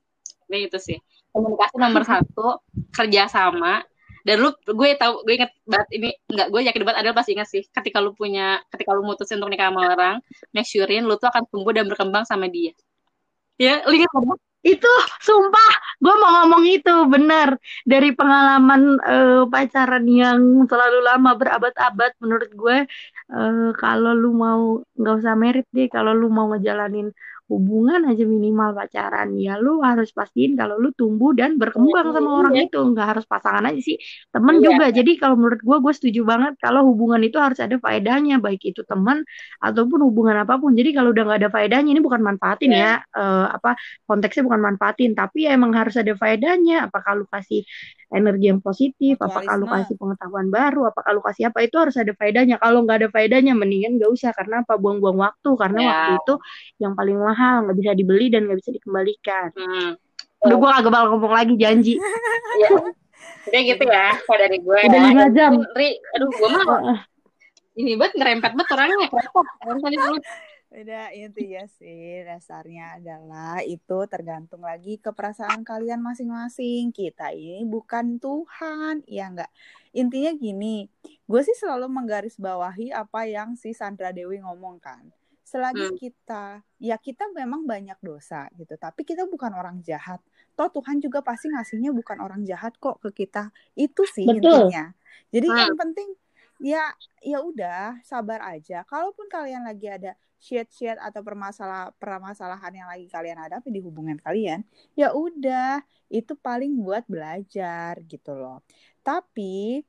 Speaker 3: Kayak itu sih. Komunikasi nomor satu kerjasama dan lu gue tahu gue inget banget ini nggak gue yakin banget ada pasti ingat sih. Ketika lu punya ketika lu mutusin untuk nikah sama orang make surein lu tuh akan tumbuh dan berkembang sama dia. Ya kan?
Speaker 2: itu sumpah gue mau ngomong itu bener. Dari pengalaman eh, pacaran yang selalu lama berabad-abad menurut gue eh, kalau lu mau nggak usah merit deh kalau lu mau ngejalanin hubungan aja minimal pacaran. Ya lu harus pastiin kalau lu tumbuh dan berkembang sama orang
Speaker 3: Iya.
Speaker 2: itu. Nggak harus pasangan aja sih. Temen
Speaker 3: Iya.
Speaker 2: juga. Jadi kalau menurut gue gue setuju banget kalau hubungan itu harus ada faedahnya baik itu teman ataupun hubungan apa pun. Jadi kalau udah nggak ada faedahnya ini bukan manfaatin
Speaker 3: Iya.
Speaker 2: ya. Eh, apa konteksnya bukan manfaatin tapi ya emang harus ada faedahnya. Apakah lu kasih energi yang positif? Apakah lu
Speaker 1: Mutualisme.
Speaker 2: kasih pengetahuan baru? Apakah lu kasih apa? Itu harus ada faedahnya. Kalau nggak ada faedahnya mendingan nggak usah. Karena apa? Buang-buang waktu. Karena
Speaker 3: Ya.
Speaker 2: waktu itu yang paling mahal nggak bisa dibeli dan nggak bisa dikembalikan
Speaker 3: Hmm.
Speaker 2: udah gue kagak bakal ngomong lagi janji
Speaker 3: Ya. Kayak gitu ya, kalau dari gue.
Speaker 2: Udah lima jam.
Speaker 3: Ri, aduh gue mah ini banget ngerempet banget orangnya. Dulu.
Speaker 1: Udah intinya sih dasarnya adalah itu tergantung lagi ke perasaan kalian masing-masing. Kita ini bukan Tuhan, ya enggak. Intinya gini, gue sih selalu menggarisbawahi apa yang si Sandra Dewi ngomong kan. Selagi
Speaker 3: Hmm.
Speaker 1: kita, ya kita memang banyak dosa gitu, tapi kita bukan orang jahat. Toh Tuhan juga pasti ngasihnya bukan orang jahat kok ke kita. Itu sih
Speaker 2: Betul.
Speaker 1: intinya. Jadi
Speaker 3: Hmm.
Speaker 1: yang penting ya ya udah sabar aja. Kalaupun kalian lagi ada shit-shit atau permasalahan permasalahan yang lagi kalian hadapi di hubungan kalian, ya udah itu paling buat belajar gitu loh. Tapi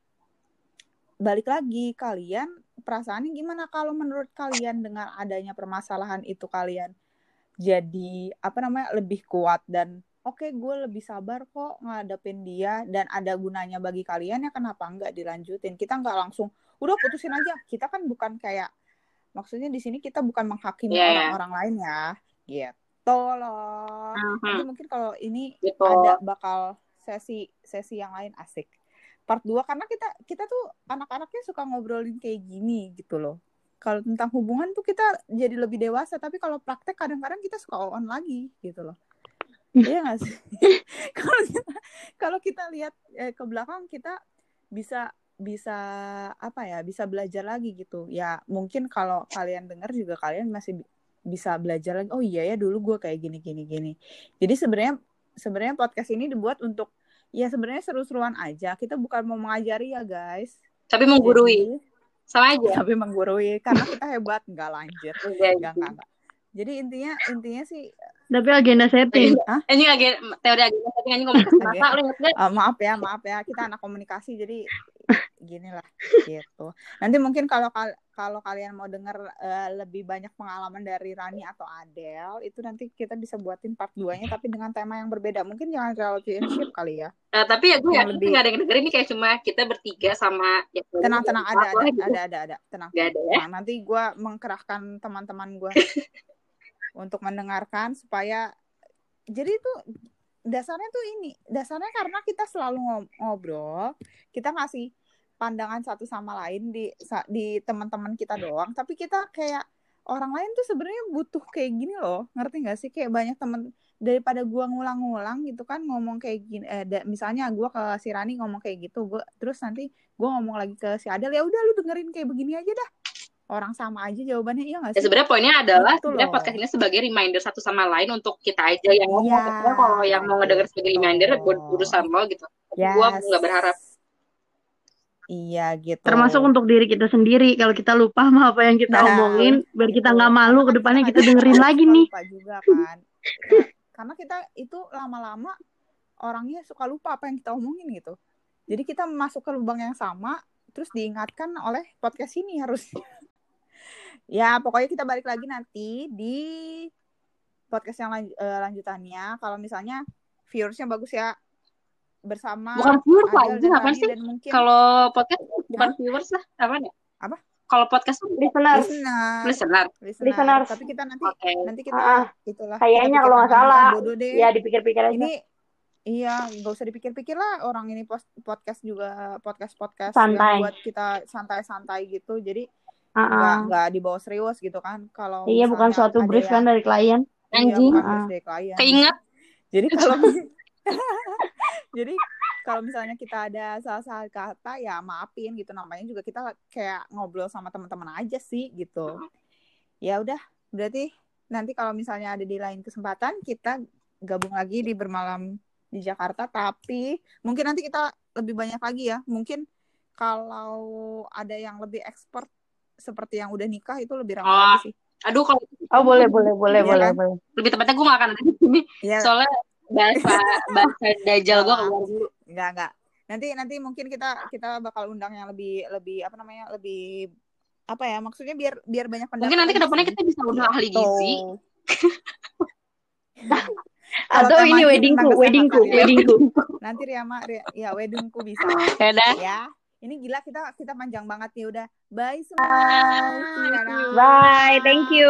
Speaker 1: balik lagi kalian perasaannya gimana kalau menurut kalian dengan adanya permasalahan itu kalian jadi apa namanya lebih kuat dan oke gue lebih sabar kok ngadepin dia dan ada gunanya bagi kalian ya kenapa nggak dilanjutin kita nggak langsung udah putusin aja kita kan bukan kayak maksudnya di sini kita bukan menghakimi
Speaker 3: Iya, iya.
Speaker 1: orang-orang lain ya gitu loh nanti
Speaker 3: Mhm.
Speaker 1: mungkin kalau ini
Speaker 3: Gitu.
Speaker 1: ada bakal sesi sesi yang lain asik part 2 karena kita kita tuh anak-anaknya suka ngobrolin kayak gini gitu loh kalau tentang hubungan tuh kita jadi lebih dewasa tapi kalau praktek kadang-kadang kita suka on lagi gitu loh Iya nggak sih? Kalau kita kalau kita lihat eh, ke belakang kita bisa bisa apa ya? Bisa belajar lagi gitu. Ya mungkin kalau kalian dengar juga kalian masih bi- bisa belajar lagi. Oh iya ya dulu gue kayak gini gini gini. Jadi sebenarnya sebenarnya podcast ini dibuat untuk ya sebenarnya seru-seruan aja. Kita bukan mau mengajari ya guys.
Speaker 3: Tapi menggurui.
Speaker 1: Jadi
Speaker 3: Sama aja.
Speaker 1: tapi menggurui karena kita hebat nggak lanjut.
Speaker 3: Enggak,
Speaker 1: Enggak enggak enggak. Jadi intinya intinya sih
Speaker 2: Tapi agenda setting.
Speaker 1: Hah?
Speaker 3: Ini lagi teori agenda tapi ini ngomong ke mata lu?
Speaker 1: Uh, maaf ya, maaf ya, kita anak komunikasi jadi gini lah gitu. Nanti mungkin kalau kal- kalau kalian mau dengar uh, lebih banyak pengalaman dari Rani atau Adele, itu nanti kita bisa buatin part 2-nya tapi dengan tema yang berbeda. Mungkin jangan relationship kali ya.
Speaker 3: Eh, tapi ya gue
Speaker 1: Yang lebih-
Speaker 3: nggak ada yang dengerin ini kayak cuma kita bertiga sama ya,
Speaker 1: Tenang, tenang, ada, ada,
Speaker 3: gitu.
Speaker 1: ada, ada, ada, tenang.
Speaker 3: Nggak ada ya.
Speaker 1: Nah, nanti gue mengkerahkan teman-teman gue untuk mendengarkan supaya jadi itu dasarnya tuh ini dasarnya karena kita selalu ngo- ngobrol kita ngasih pandangan satu sama lain di di teman-teman kita doang tapi kita kayak orang lain tuh sebenarnya butuh kayak gini loh ngerti nggak sih kayak banyak temen daripada gua ngulang-ngulang gitu kan ngomong kayak gini eh, da- misalnya gua ke si Rani ngomong kayak gitu gua terus nanti gua ngomong lagi ke si Adel ya udah lu dengerin kayak begini aja dah orang sama aja jawabannya iya nggak
Speaker 3: Ya
Speaker 1: sih
Speaker 3: sebenarnya poinnya adalah
Speaker 1: Gitu
Speaker 3: sebenarnya podcast ini sebagai reminder satu sama lain untuk kita aja yang ngomong.
Speaker 1: Iya,
Speaker 3: Sebenarnya kalau yang mau ngedenger sebagai reminder buat urusan lo gitu.
Speaker 1: Yes.
Speaker 3: Gua nggak berharap.
Speaker 1: Iya gitu.
Speaker 2: Termasuk untuk diri kita sendiri. Kalau kita lupa sama apa yang kita
Speaker 1: Nah,
Speaker 2: omongin, biar kita nggak malu ke depannya
Speaker 1: kita
Speaker 2: dengerin lagi nih.
Speaker 1: lupa juga kan. Nah, karena kita itu lama-lama orangnya suka lupa apa yang kita omongin gitu. Jadi kita masuk ke lubang yang sama, terus diingatkan oleh podcast ini harus. ya pokoknya kita balik lagi nanti di podcast yang lanj- eh, lanjutannya. Kalau misalnya viewersnya bagus ya bersama
Speaker 3: Bukan viewers
Speaker 1: dan
Speaker 3: ngapain
Speaker 1: Rani
Speaker 3: sih?
Speaker 1: mungkin
Speaker 3: Kalau podcast bukan viewers lah, apa ya?
Speaker 1: Apa?
Speaker 3: Kalau podcast tuh
Speaker 2: Listener.
Speaker 1: listener,
Speaker 3: listener.
Speaker 1: Tapi kita nanti
Speaker 3: Oke.
Speaker 1: nanti kita
Speaker 2: Ah,
Speaker 1: itulah
Speaker 2: kayaknya kalau nggak salah.
Speaker 1: ah,
Speaker 2: Ya dipikir-pikir aja.
Speaker 1: ini iya nggak usah dipikir-pikir lah orang ini pos- podcast juga podcast podcast
Speaker 2: Santai.
Speaker 1: yang buat kita santai-santai gitu jadi
Speaker 2: Ah,
Speaker 1: nggak
Speaker 2: ah.
Speaker 1: nggak dibawa serius gitu kan kalau
Speaker 2: Iya bukan suatu brief kan dari klien.
Speaker 1: iya,
Speaker 3: Anjing.
Speaker 2: Ah.
Speaker 1: dari klien
Speaker 3: Keinget
Speaker 1: jadi kalau jadi kalau misalnya kita ada salah-salah kata ya maafin gitu namanya juga kita kayak ngobrol sama teman-teman aja sih gitu ya udah berarti nanti kalau misalnya ada di lain kesempatan kita gabung lagi di bermalam di Jakarta tapi mungkin nanti kita lebih banyak lagi ya mungkin kalau ada yang lebih expert seperti yang udah nikah itu lebih ramai
Speaker 3: Oh.
Speaker 1: lagi sih
Speaker 3: Aduh kalau
Speaker 2: Oh boleh boleh boleh
Speaker 1: Iya
Speaker 2: boleh
Speaker 1: kan?
Speaker 2: boleh.
Speaker 3: lebih tepatnya gue gak akan ada di sini.
Speaker 1: ya
Speaker 3: Soalnya bahasa bahasa dajal gue keluar dulu.
Speaker 1: Enggak, enggak. Nanti nanti mungkin kita kita bakal undang yang lebih lebih apa namanya? lebih apa ya? Maksudnya biar biar banyak pendapat.
Speaker 3: Mungkin nanti ke
Speaker 1: depannya
Speaker 3: kita bisa undang ahli gizi.
Speaker 1: Gitu. Kalau
Speaker 2: Atau ini weddingku, weddingku,
Speaker 1: ya.
Speaker 2: weddingku.
Speaker 1: Nanti Riama Ri- ya weddingku bisa
Speaker 3: Ya
Speaker 1: ya. Ini gila kita kita panjang banget nih udah. Bye semua. Dadah.
Speaker 2: Bye, thank you.